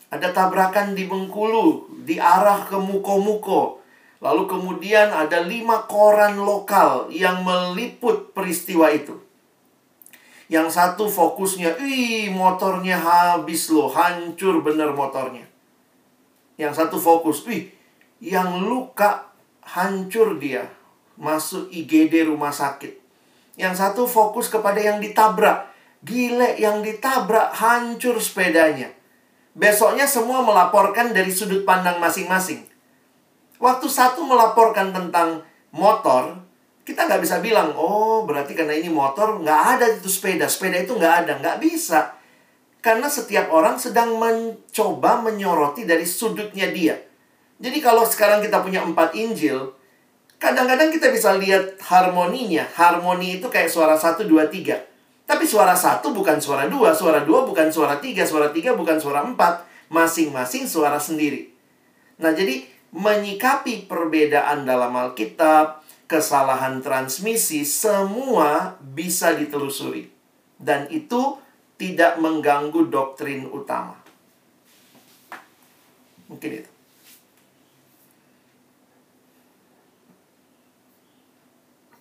Ada tabrakan di Bengkulu, di arah ke Muko-Muko. Lalu kemudian ada lima koran lokal yang meliput peristiwa itu. Yang satu fokusnya, ih motornya habis loh, hancur bener motornya. Yang satu fokus, ih yang luka hancur dia, masuk IGD rumah sakit. Yang satu fokus kepada yang ditabrak. Gile yang ditabrak hancur sepedanya. Besoknya semua melaporkan dari sudut pandang masing-masing. Waktu satu melaporkan tentang motor, kita nggak bisa bilang, oh berarti karena ini motor, nggak ada itu sepeda. Sepeda itu nggak ada, nggak bisa. Karena setiap orang sedang mencoba menyoroti dari sudutnya dia. Jadi kalau sekarang kita punya empat Injil, kadang-kadang kita bisa lihat harmoninya. Harmoni itu kayak suara satu, dua, tiga. Tapi suara satu bukan suara dua, suara dua bukan suara tiga, suara tiga bukan suara empat. Masing-masing suara sendiri. Nah, jadi menyikapi perbedaan dalam Alkitab, kesalahan transmisi, semua bisa ditelusuri. Dan itu tidak mengganggu doktrin utama. Mungkin itu.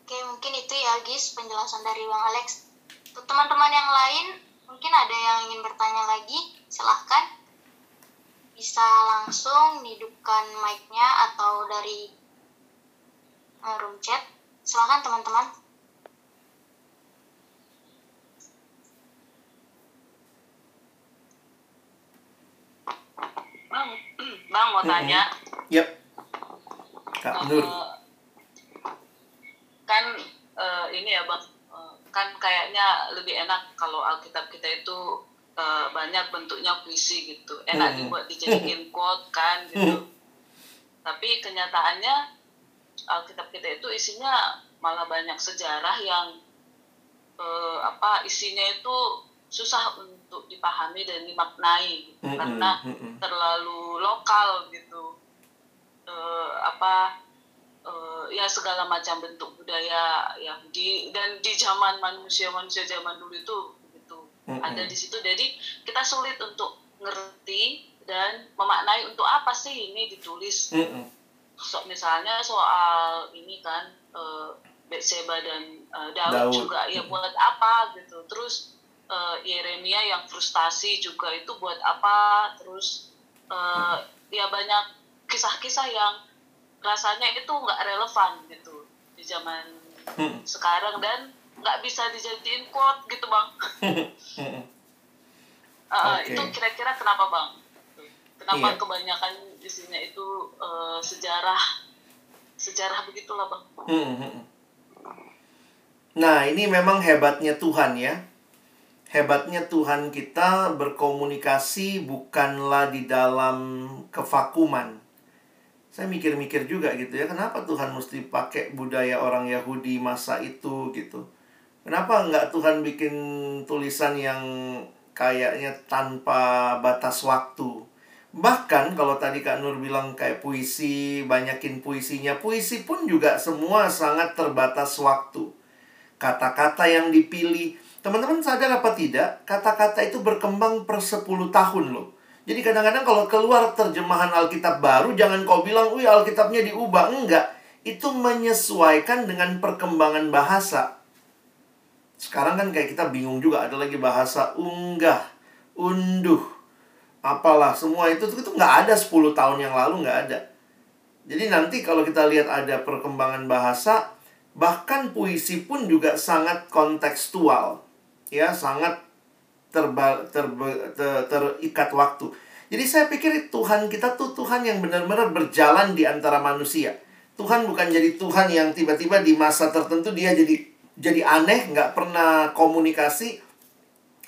Oke, mungkin itu ya, Gis, penjelasan dari Bang Alex. Untuk teman-teman yang lain, mungkin ada yang ingin bertanya lagi, silahkan. Bisa langsung hidupkan mic-nya atau dari uh, room chat. Silakan teman-teman. Bang, Bang mau tanya. Yep. Kak Nur. Eh, kan eh, ini ya bang, eh, kan kayaknya lebih enak kalau Alkitab kita itu eh, banyak bentuknya puisi gitu, enak Hmm. dibuat dijadiin quote kan gitu. Tapi kenyataannya Alkitab kita itu isinya malah banyak sejarah yang eh, apa isinya itu susah untuk dipahami dan dimaknai gitu. Mm-mm, karena mm-mm. terlalu lokal gitu Eh, apa eh, ya segala macam bentuk budaya Yahudi dan di zaman manusia-manusia zaman dulu itu gitu Mm-mm. ada di situ jadi kita sulit untuk ngerti dan memaknai untuk apa sih ini ditulis Mm-mm. So, misalnya soal ini kan uh, Betseba dan eh, Daud, Daud. juga ya buat apa gitu terus eh, Yeremia yang frustasi juga itu buat apa terus eh, ya banyak kisah-kisah yang rasanya itu nggak relevan gitu di zaman Mm-mm. sekarang dan nggak bisa dijadiin quote gitu bang. Eh, Oke. itu kira-kira kenapa bang kenapa Iya. kebanyakan isinya itu eh, sejarah sejarah begitulah bang Hmm. Nah, ini memang hebatnya Tuhan ya. Hebatnya Tuhan kita berkomunikasi bukanlah di dalam kevakuman. Saya mikir-mikir juga gitu ya, kenapa Tuhan mesti pakai budaya orang Yahudi masa itu gitu. Kenapa nggak Tuhan bikin tulisan yang kayaknya tanpa batas waktu? Bahkan kalau tadi Kak Nur bilang kayak puisi, banyakin puisinya. Puisi pun juga semua sangat terbatas waktu. Kata-kata yang dipilih. Teman-teman sadar apa tidak? Kata-kata itu berkembang per 10 tahun loh. Jadi kadang-kadang kalau keluar terjemahan Alkitab baru, jangan kau bilang, wih Alkitabnya diubah. Enggak. Itu menyesuaikan dengan perkembangan bahasa. Sekarang kan kayak kita bingung juga. Ada lagi bahasa unggah, unduh, apalah semua itu itu nggak ada 10 tahun yang lalu nggak ada. Jadi nanti kalau kita lihat ada perkembangan bahasa, bahkan puisi pun juga sangat kontekstual, ya sangat terba, terba- ter- terikat waktu. Jadi saya pikir Tuhan kita tuh Tuhan yang benar-benar berjalan di antara manusia. Tuhan bukan jadi Tuhan yang tiba-tiba di masa tertentu dia jadi jadi aneh, nggak pernah komunikasi.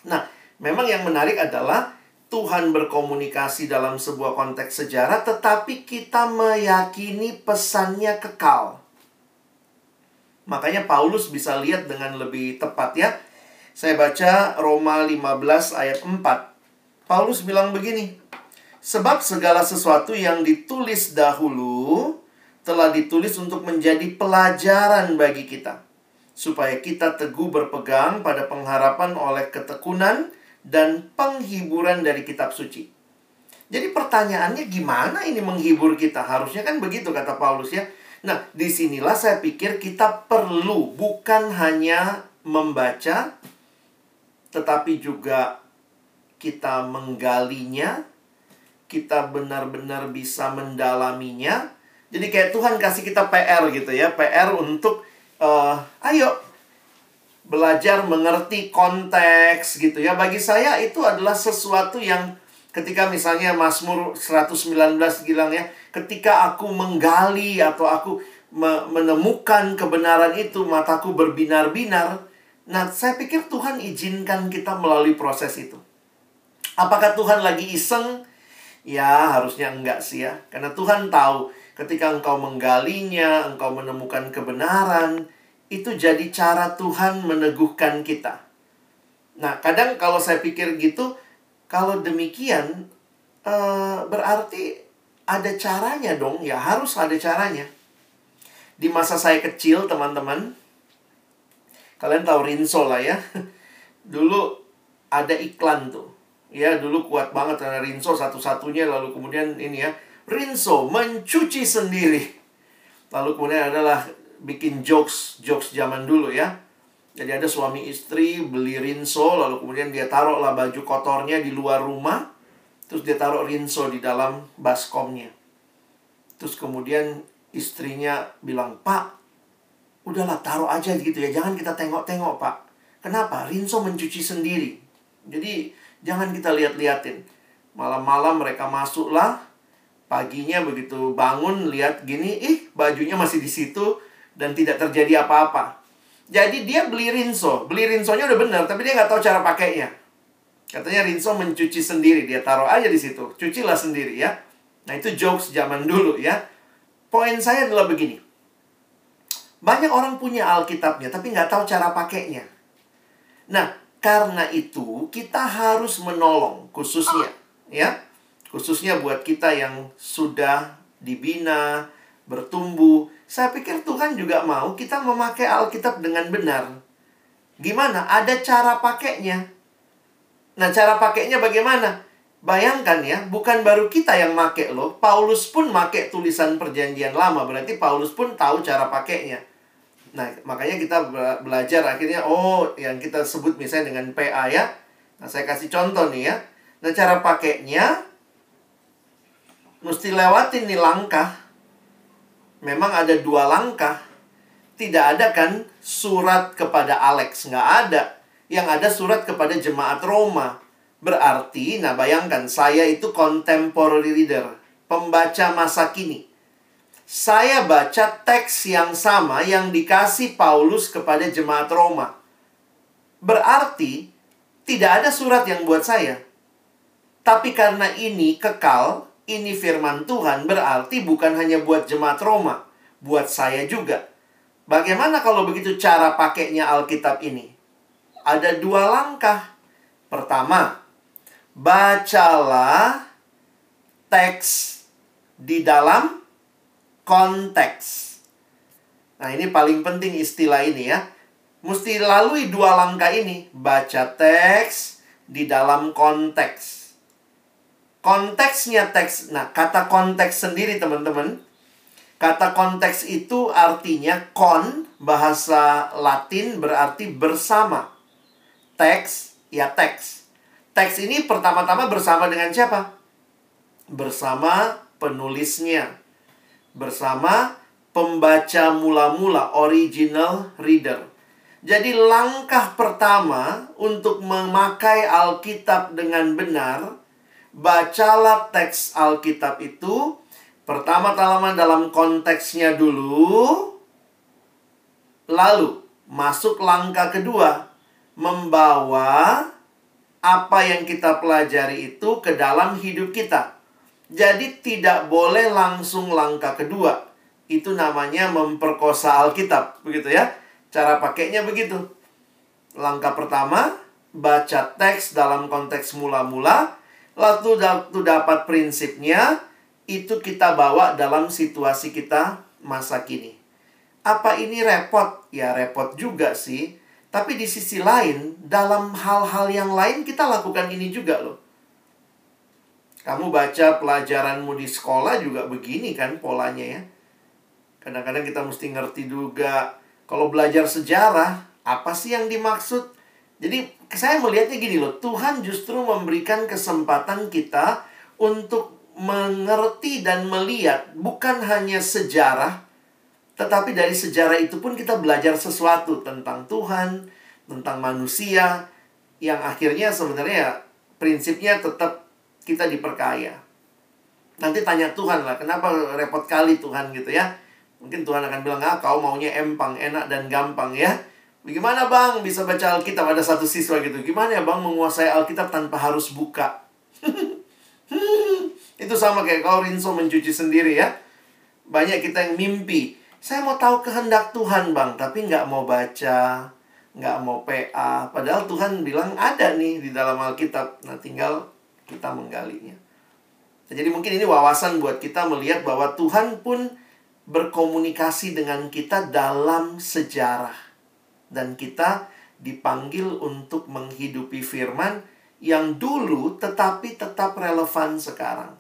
Nah, memang yang menarik adalah Tuhan berkomunikasi dalam sebuah konteks sejarah, tetapi kita meyakini pesannya kekal. Makanya Paulus bisa lihat dengan lebih tepat ya. Saya baca Roma 15 ayat 4. Paulus bilang begini. Sebab segala sesuatu yang ditulis dahulu telah ditulis untuk menjadi pelajaran bagi kita. Supaya kita teguh berpegang pada pengharapan oleh ketekunan dan penghiburan dari kitab suci. Jadi pertanyaannya gimana ini menghibur kita? Harusnya kan begitu kata Paulus ya. Nah, di sinilah saya pikir kita perlu bukan hanya membaca, tetapi juga kita menggalinya, kita benar-benar bisa mendalaminya. Jadi kayak Tuhan kasih kita PR gitu ya, PR untuk eh, ayo belajar mengerti konteks gitu ya. Bagi saya itu adalah sesuatu yang ketika misalnya Mazmur 119 bilang ya, ketika aku menggali atau aku me- menemukan kebenaran itu, mataku berbinar-binar. Nah, saya pikir Tuhan izinkan kita melalui proses itu. Apakah Tuhan lagi iseng? Ya, harusnya enggak sih ya. Karena Tuhan tahu ketika engkau menggalinya, engkau menemukan kebenaran, itu jadi cara Tuhan meneguhkan kita. Nah, kadang kalau saya pikir gitu, kalau demikian, eh, berarti ada caranya dong, ya harus ada caranya. Di masa saya kecil, teman-teman, kalian tahu Rinso lah ya. Dulu ada iklan tuh. Ya, dulu kuat banget karena Rinso satu-satunya, lalu kemudian ini ya, Rinso mencuci sendiri. Lalu kemudian adalah bikin jokes, jokes zaman dulu ya. Jadi ada suami istri beli rinso, lalu kemudian dia taruh lah baju kotornya di luar rumah, terus dia taruh rinso di dalam baskomnya. Terus kemudian istrinya bilang, Pak, udahlah taruh aja gitu ya. Jangan kita tengok-tengok, Pak. Kenapa? Rinso mencuci sendiri. Jadi jangan kita lihat-liatin. Malam-malam mereka masuklah, paginya begitu bangun lihat gini, ih bajunya masih di situ dan tidak terjadi apa-apa. Jadi dia beli rinso, beli rinsonya udah benar, tapi dia nggak tahu cara pakainya. Katanya rinso mencuci sendiri, dia taruh aja di situ, cucilah sendiri ya. Nah itu jokes zaman dulu ya. Poin saya adalah begini. Banyak orang punya Alkitabnya, tapi nggak tahu cara pakainya. Nah, karena itu kita harus menolong, khususnya ya, khususnya buat kita yang sudah dibina, bertumbuh. Saya pikir Tuhan juga mau kita memakai Alkitab dengan benar. Gimana? Ada cara pakainya. Nah, cara pakainya bagaimana? Bayangkan ya, bukan baru kita yang make loh. Paulus pun make tulisan perjanjian lama. Berarti Paulus pun tahu cara pakainya. Nah, makanya kita belajar akhirnya, oh yang kita sebut misalnya dengan PA ya. Nah, saya kasih contoh nih ya. Nah, cara pakainya, mesti lewatin nih langkah. Memang ada dua langkah. Tidak ada kan surat kepada Alex, nggak ada. Yang ada surat kepada jemaat Roma. Berarti, nah bayangkan, saya itu contemporary reader, pembaca masa kini. Saya baca teks yang sama yang dikasih Paulus kepada jemaat Roma. Berarti, tidak ada surat yang buat saya. Tapi karena ini kekal, ini firman Tuhan, berarti bukan hanya buat jemaat Roma, buat saya juga. Bagaimana kalau begitu cara pakainya Alkitab ini? Ada dua langkah. Pertama, bacalah teks di dalam konteks. Nah, ini paling penting istilah ini ya. Mesti lalui dua langkah ini. Baca teks di dalam konteks. Konteksnya teks. Nah, kata konteks sendiri teman-teman. Kata konteks itu artinya kon, bahasa Latin berarti bersama. Teks, ya teks. Teks ini pertama-tama bersama dengan siapa? Bersama penulisnya. Bersama pembaca mula-mula, original reader. Jadi langkah pertama untuk memakai Alkitab dengan benar, bacalah teks Alkitab itu pertama-tama dalam konteksnya dulu, lalu masuk langkah kedua, membawa apa yang kita pelajari itu ke dalam hidup kita. Jadi tidak boleh langsung langkah kedua. Itu namanya memperkosa Alkitab, begitu ya. Cara pakainya begitu. Langkah pertama, baca teks dalam konteks mula-mula, lalu waktu dapat prinsipnya, itu kita bawa dalam situasi kita masa kini. Apa ini repot? Ya repot juga sih. Tapi di sisi lain, dalam hal-hal yang lain kita lakukan ini juga loh. Kamu baca pelajaranmu di sekolah juga begini kan polanya ya. Kadang-kadang kita mesti ngerti juga. Kalau belajar sejarah, apa sih yang dimaksud? Jadi saya melihatnya gini loh, Tuhan justru memberikan kesempatan kita untuk mengerti dan melihat bukan hanya sejarah, tetapi dari sejarah itu pun kita belajar sesuatu tentang Tuhan, tentang manusia, yang akhirnya sebenarnya prinsipnya tetap kita diperkaya. Nanti tanya Tuhan lah, kenapa repot kali Tuhan gitu ya. Mungkin Tuhan akan bilang, ah kau maunya empang, enak dan gampang ya. Bagaimana bang bisa baca Alkitab? Ada satu siswa gitu. Gimana ya bang menguasai Alkitab tanpa harus buka? Itu sama kayak kau rinso mencuci sendiri ya. Banyak kita yang mimpi. Saya mau tahu kehendak Tuhan bang, tapi nggak mau baca, nggak mau PA. Padahal Tuhan bilang ada nih di dalam Alkitab. Nah tinggal kita menggalinya. Nah, jadi mungkin ini wawasan buat kita melihat bahwa Tuhan pun berkomunikasi dengan kita dalam sejarah. Dan kita dipanggil untuk menghidupi firman yang dulu tetapi tetap relevan sekarang.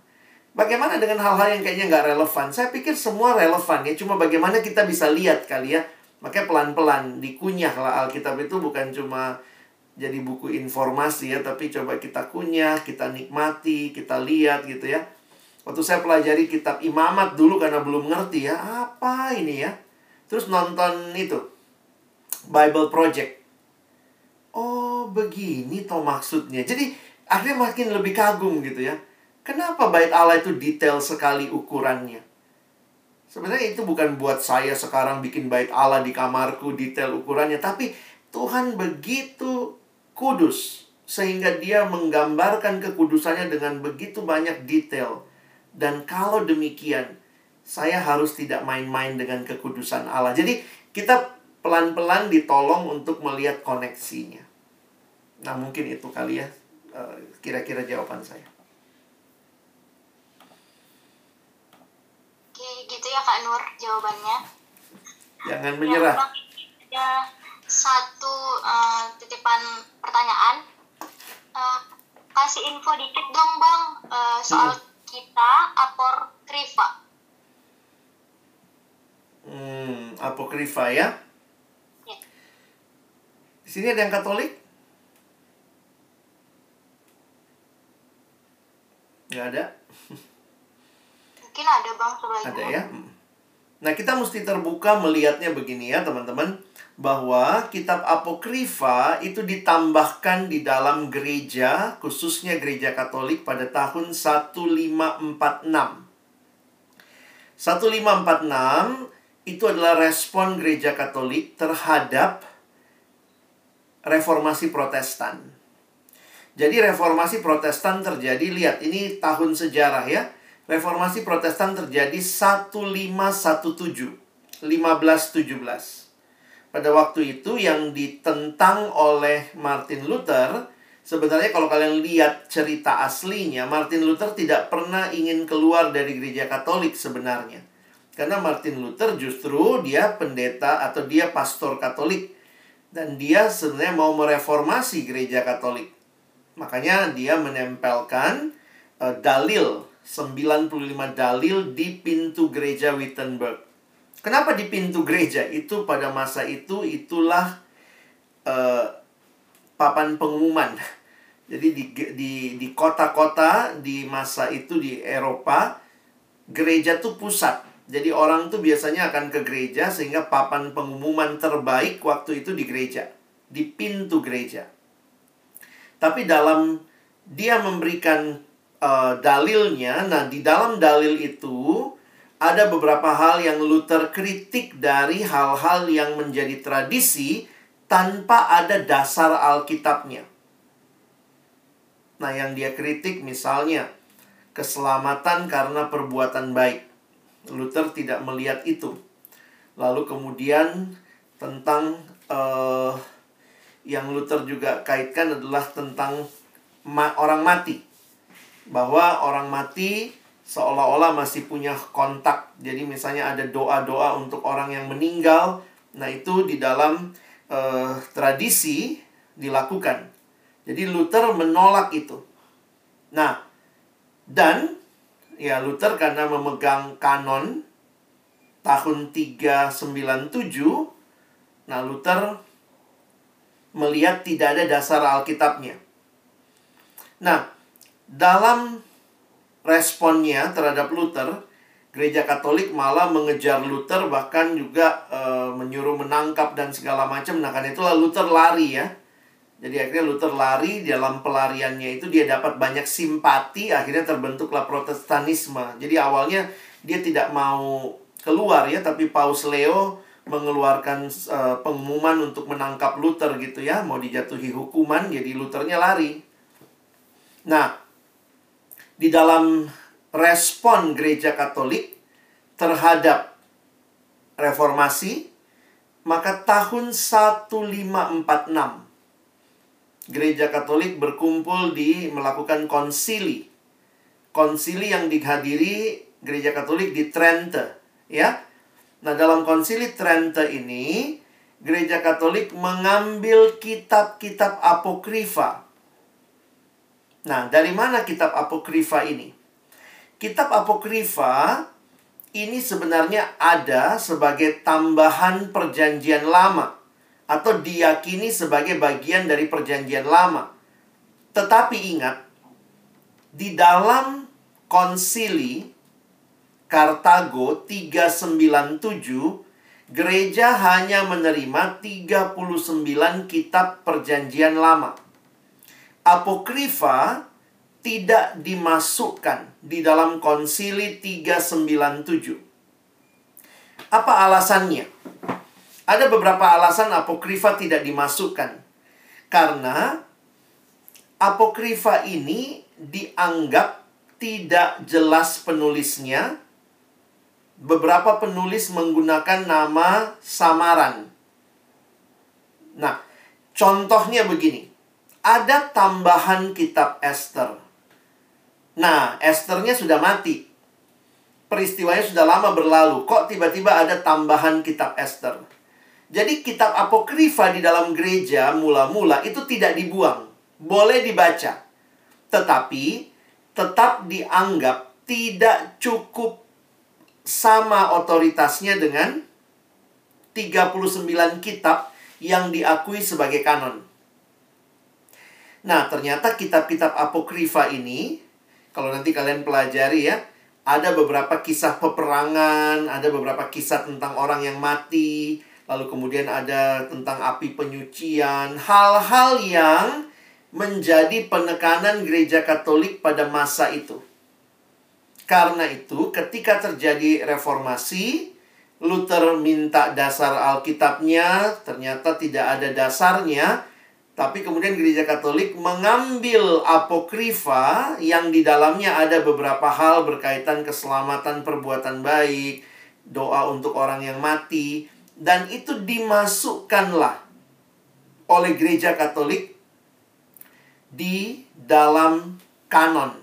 Bagaimana dengan hal-hal yang kayaknya nggak relevan? Saya pikir semua relevan ya, cuma bagaimana kita bisa lihat kali ya. Makanya pelan-pelan dikunyah lah Alkitab itu bukan cuma jadi buku informasi ya, tapi coba kita kunyah, kita nikmati, kita lihat gitu ya. Waktu saya pelajari kitab imamat dulu karena belum ngerti ya, apa ini ya? terus nonton itu Bible Project. Oh, begini toh maksudnya. Jadi akhirnya makin lebih kagum gitu ya. Kenapa bait Allah itu detail sekali ukurannya? Sebenarnya itu bukan buat saya sekarang bikin bait Allah di kamarku detail ukurannya, tapi Tuhan begitu kudus sehingga dia menggambarkan kekudusannya dengan begitu banyak detail. Dan kalau demikian, saya harus tidak main-main dengan kekudusan Allah. Jadi kita pelan-pelan ditolong untuk melihat koneksinya. Nah, mungkin itu kali ya eh, kira-kira jawaban saya. Oke, gitu ya Kak Nur jawabannya. Jangan menyerah. Ya, satu uh, titipan pertanyaan. Uh, kasih info dikit dong Bang uh, soal hmm. kita apokrifa. Hmm, apokrifa ya? ya. Di sini ada yang Katolik? Nggak ada? Mungkin ada Bang sebaiknya. Ada ya? Nah, kita mesti terbuka melihatnya begini ya, teman-teman bahwa kitab apokrifa itu ditambahkan di dalam gereja, khususnya gereja Katolik pada tahun 1546. 1546 itu adalah respon gereja Katolik terhadap reformasi Protestan. Jadi reformasi Protestan terjadi, lihat ini tahun sejarah ya. Reformasi Protestan terjadi 1517, 1517 pada waktu itu yang ditentang oleh Martin Luther sebenarnya kalau kalian lihat cerita aslinya Martin Luther tidak pernah ingin keluar dari gereja Katolik sebenarnya karena Martin Luther justru dia pendeta atau dia pastor Katolik dan dia sebenarnya mau mereformasi gereja Katolik makanya dia menempelkan uh, dalil 95 dalil di pintu gereja Wittenberg Kenapa di pintu gereja itu pada masa itu itulah uh, papan pengumuman. Jadi di di di kota-kota di masa itu di Eropa gereja tuh pusat. Jadi orang tuh biasanya akan ke gereja sehingga papan pengumuman terbaik waktu itu di gereja, di pintu gereja. Tapi dalam dia memberikan uh, dalilnya, nah di dalam dalil itu ada beberapa hal yang Luther kritik dari hal-hal yang menjadi tradisi tanpa ada dasar Alkitabnya. Nah, yang dia kritik misalnya keselamatan karena perbuatan baik. Luther tidak melihat itu. Lalu kemudian tentang uh, yang Luther juga kaitkan adalah tentang ma orang mati. Bahwa orang mati seolah-olah masih punya kontak. Jadi misalnya ada doa-doa untuk orang yang meninggal. Nah, itu di dalam uh, tradisi dilakukan. Jadi Luther menolak itu. Nah, dan ya Luther karena memegang kanon tahun 397, nah Luther melihat tidak ada dasar Alkitabnya. Nah, dalam responnya terhadap Luther, gereja Katolik malah mengejar Luther bahkan juga e, menyuruh menangkap dan segala macam. Nah, karena itulah Luther lari ya. Jadi akhirnya Luther lari dalam pelariannya itu dia dapat banyak simpati, akhirnya terbentuklah Protestanisme. Jadi awalnya dia tidak mau keluar ya, tapi Paus Leo mengeluarkan uh, pengumuman untuk menangkap Luther gitu ya, mau dijatuhi hukuman, jadi Luthernya lari. Nah, di dalam respon gereja Katolik terhadap reformasi, maka tahun 1546 gereja Katolik berkumpul di melakukan konsili. Konsili yang dihadiri gereja Katolik di Trente, ya. Nah, dalam konsili Trente ini gereja Katolik mengambil kitab-kitab apokrifa Nah, dari mana kitab apokrifa ini? Kitab apokrifa ini sebenarnya ada sebagai tambahan perjanjian lama atau diyakini sebagai bagian dari perjanjian lama. Tetapi ingat, di dalam konsili Kartago 397 gereja hanya menerima 39 kitab perjanjian lama. Apokrifa tidak dimasukkan di dalam konsili 397. Apa alasannya? Ada beberapa alasan apokrifa tidak dimasukkan. Karena apokrifa ini dianggap tidak jelas penulisnya. Beberapa penulis menggunakan nama samaran. Nah, contohnya begini. Ada tambahan kitab Esther. Nah, Esthernya sudah mati. Peristiwanya sudah lama berlalu. Kok tiba-tiba ada tambahan kitab Esther? Jadi kitab apokrifa di dalam gereja mula-mula itu tidak dibuang. Boleh dibaca. Tetapi tetap dianggap tidak cukup sama otoritasnya dengan 39 kitab yang diakui sebagai kanon. Nah, ternyata kitab-kitab apokrifa ini kalau nanti kalian pelajari ya, ada beberapa kisah peperangan, ada beberapa kisah tentang orang yang mati, lalu kemudian ada tentang api penyucian, hal-hal yang menjadi penekanan gereja Katolik pada masa itu. Karena itu, ketika terjadi reformasi, Luther minta dasar Alkitabnya, ternyata tidak ada dasarnya, tapi kemudian gereja Katolik mengambil apokrifa yang di dalamnya ada beberapa hal berkaitan keselamatan perbuatan baik, doa untuk orang yang mati, dan itu dimasukkanlah oleh gereja Katolik di dalam kanon.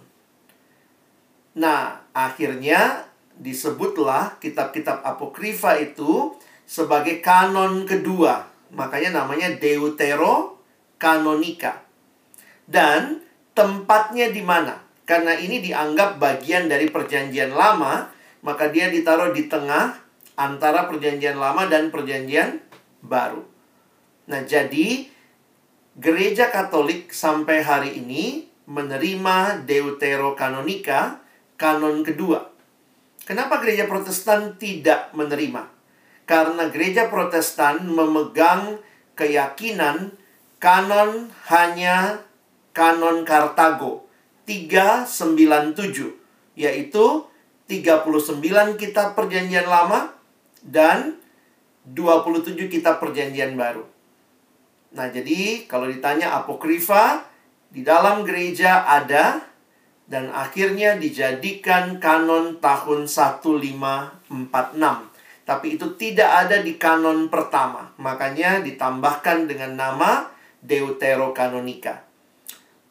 Nah, akhirnya disebutlah kitab-kitab apokrifa itu sebagai kanon kedua. Makanya namanya Deutero Kanonika. Dan tempatnya di mana? Karena ini dianggap bagian dari perjanjian lama, maka dia ditaruh di tengah antara perjanjian lama dan perjanjian baru. Nah, jadi Gereja Katolik sampai hari ini menerima Deuterokanonika, kanon kedua. Kenapa gereja Protestan tidak menerima? Karena gereja Protestan memegang keyakinan kanon hanya kanon Kartago 397 yaitu 39 kitab perjanjian lama dan 27 kitab perjanjian baru. Nah, jadi kalau ditanya apokrifa di dalam gereja ada dan akhirnya dijadikan kanon tahun 1546. Tapi itu tidak ada di kanon pertama. Makanya ditambahkan dengan nama Deuterokanonika.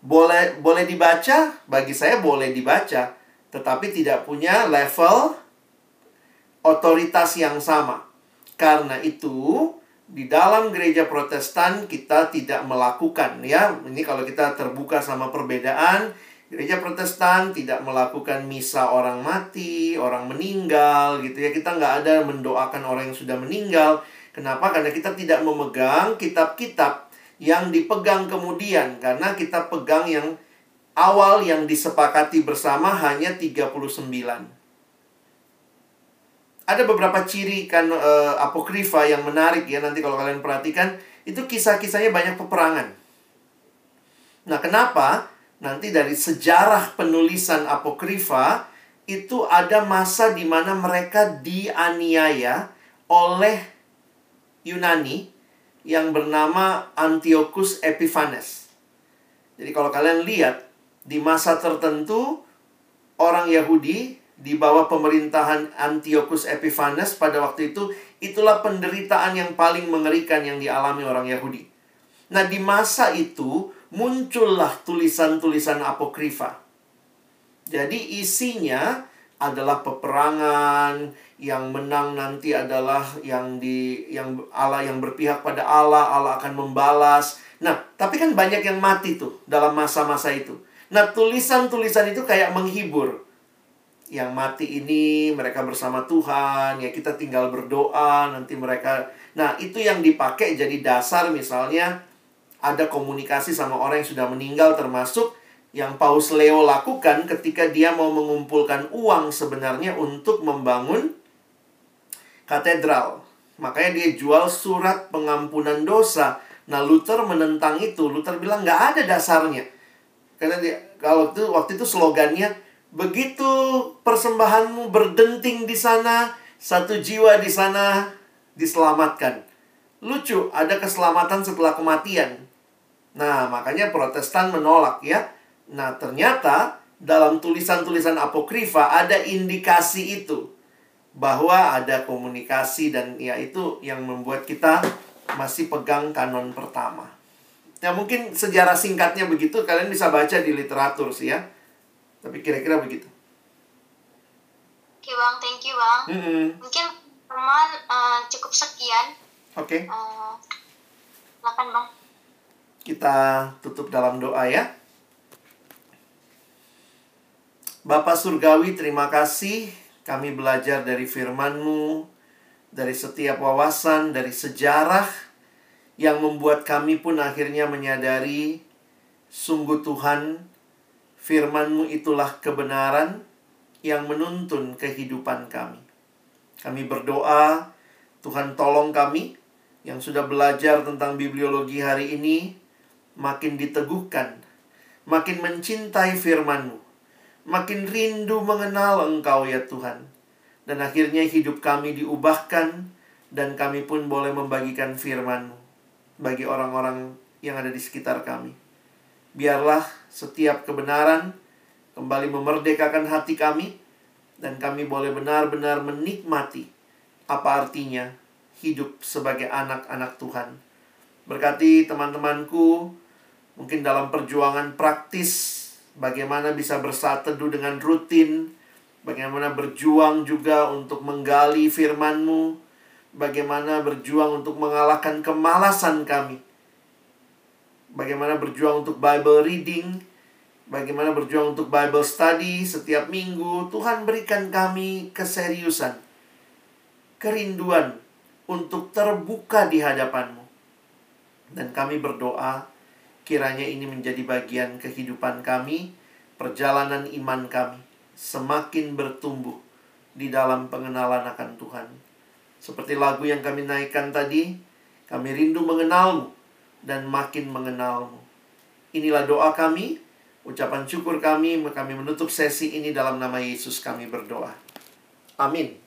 Boleh boleh dibaca, bagi saya boleh dibaca, tetapi tidak punya level otoritas yang sama. Karena itu, di dalam gereja Protestan kita tidak melakukan ya. Ini kalau kita terbuka sama perbedaan, gereja Protestan tidak melakukan misa orang mati, orang meninggal gitu ya. Kita nggak ada mendoakan orang yang sudah meninggal. Kenapa? Karena kita tidak memegang kitab-kitab yang dipegang kemudian karena kita pegang yang awal yang disepakati bersama hanya 39 ada beberapa ciri kan uh, apokrifa yang menarik ya nanti kalau kalian perhatikan itu kisah-kisahnya banyak peperangan. Nah, kenapa? Nanti dari sejarah penulisan apokrifa itu ada masa di mana mereka dianiaya oleh Yunani yang bernama Antiochus Epiphanes. Jadi kalau kalian lihat di masa tertentu orang Yahudi di bawah pemerintahan Antiochus Epiphanes pada waktu itu, itulah penderitaan yang paling mengerikan yang dialami orang Yahudi. Nah, di masa itu muncullah tulisan-tulisan apokrifa. Jadi isinya adalah peperangan yang menang nanti adalah yang di yang Allah yang berpihak pada Allah, Allah akan membalas. Nah, tapi kan banyak yang mati tuh dalam masa-masa itu. Nah, tulisan-tulisan itu kayak menghibur yang mati ini mereka bersama Tuhan ya kita tinggal berdoa nanti mereka nah itu yang dipakai jadi dasar misalnya ada komunikasi sama orang yang sudah meninggal termasuk yang Paus Leo lakukan ketika dia mau mengumpulkan uang sebenarnya untuk membangun katedral Makanya dia jual surat pengampunan dosa. Nah, Luther menentang itu. Luther bilang nggak ada dasarnya. Karena dia kalau itu waktu itu slogannya begitu persembahanmu berdenting di sana, satu jiwa di sana diselamatkan. Lucu, ada keselamatan setelah kematian. Nah, makanya Protestan menolak ya. Nah, ternyata dalam tulisan-tulisan apokrifa ada indikasi itu bahwa ada komunikasi dan ya itu yang membuat kita masih pegang kanon pertama. Ya mungkin sejarah singkatnya begitu kalian bisa baca di literatur sih ya. Tapi kira-kira begitu. Oke bang, thank you bang. Mm -hmm. Mungkin teman uh, cukup sekian. Oke. Okay. Uh, bang. Kita tutup dalam doa ya. Bapak Surgawi, terima kasih kami belajar dari firman-Mu, dari setiap wawasan, dari sejarah yang membuat kami pun akhirnya menyadari sungguh Tuhan, firman-Mu itulah kebenaran yang menuntun kehidupan kami. Kami berdoa, Tuhan tolong kami yang sudah belajar tentang bibliologi hari ini makin diteguhkan, makin mencintai firman-Mu makin rindu mengenal Engkau ya Tuhan. Dan akhirnya hidup kami diubahkan dan kami pun boleh membagikan firman bagi orang-orang yang ada di sekitar kami. Biarlah setiap kebenaran kembali memerdekakan hati kami dan kami boleh benar-benar menikmati apa artinya hidup sebagai anak-anak Tuhan. Berkati teman-temanku mungkin dalam perjuangan praktis bagaimana bisa bersatu dengan rutin, bagaimana berjuang juga untuk menggali firman-Mu, bagaimana berjuang untuk mengalahkan kemalasan kami, bagaimana berjuang untuk Bible reading, bagaimana berjuang untuk Bible study setiap minggu. Tuhan berikan kami keseriusan, kerinduan untuk terbuka di hadapan-Mu. Dan kami berdoa, Kiranya ini menjadi bagian kehidupan kami, perjalanan iman kami, semakin bertumbuh di dalam pengenalan akan Tuhan. Seperti lagu yang kami naikkan tadi, kami rindu mengenalmu dan makin mengenalmu. Inilah doa kami, ucapan syukur kami, kami menutup sesi ini dalam nama Yesus kami berdoa. Amin.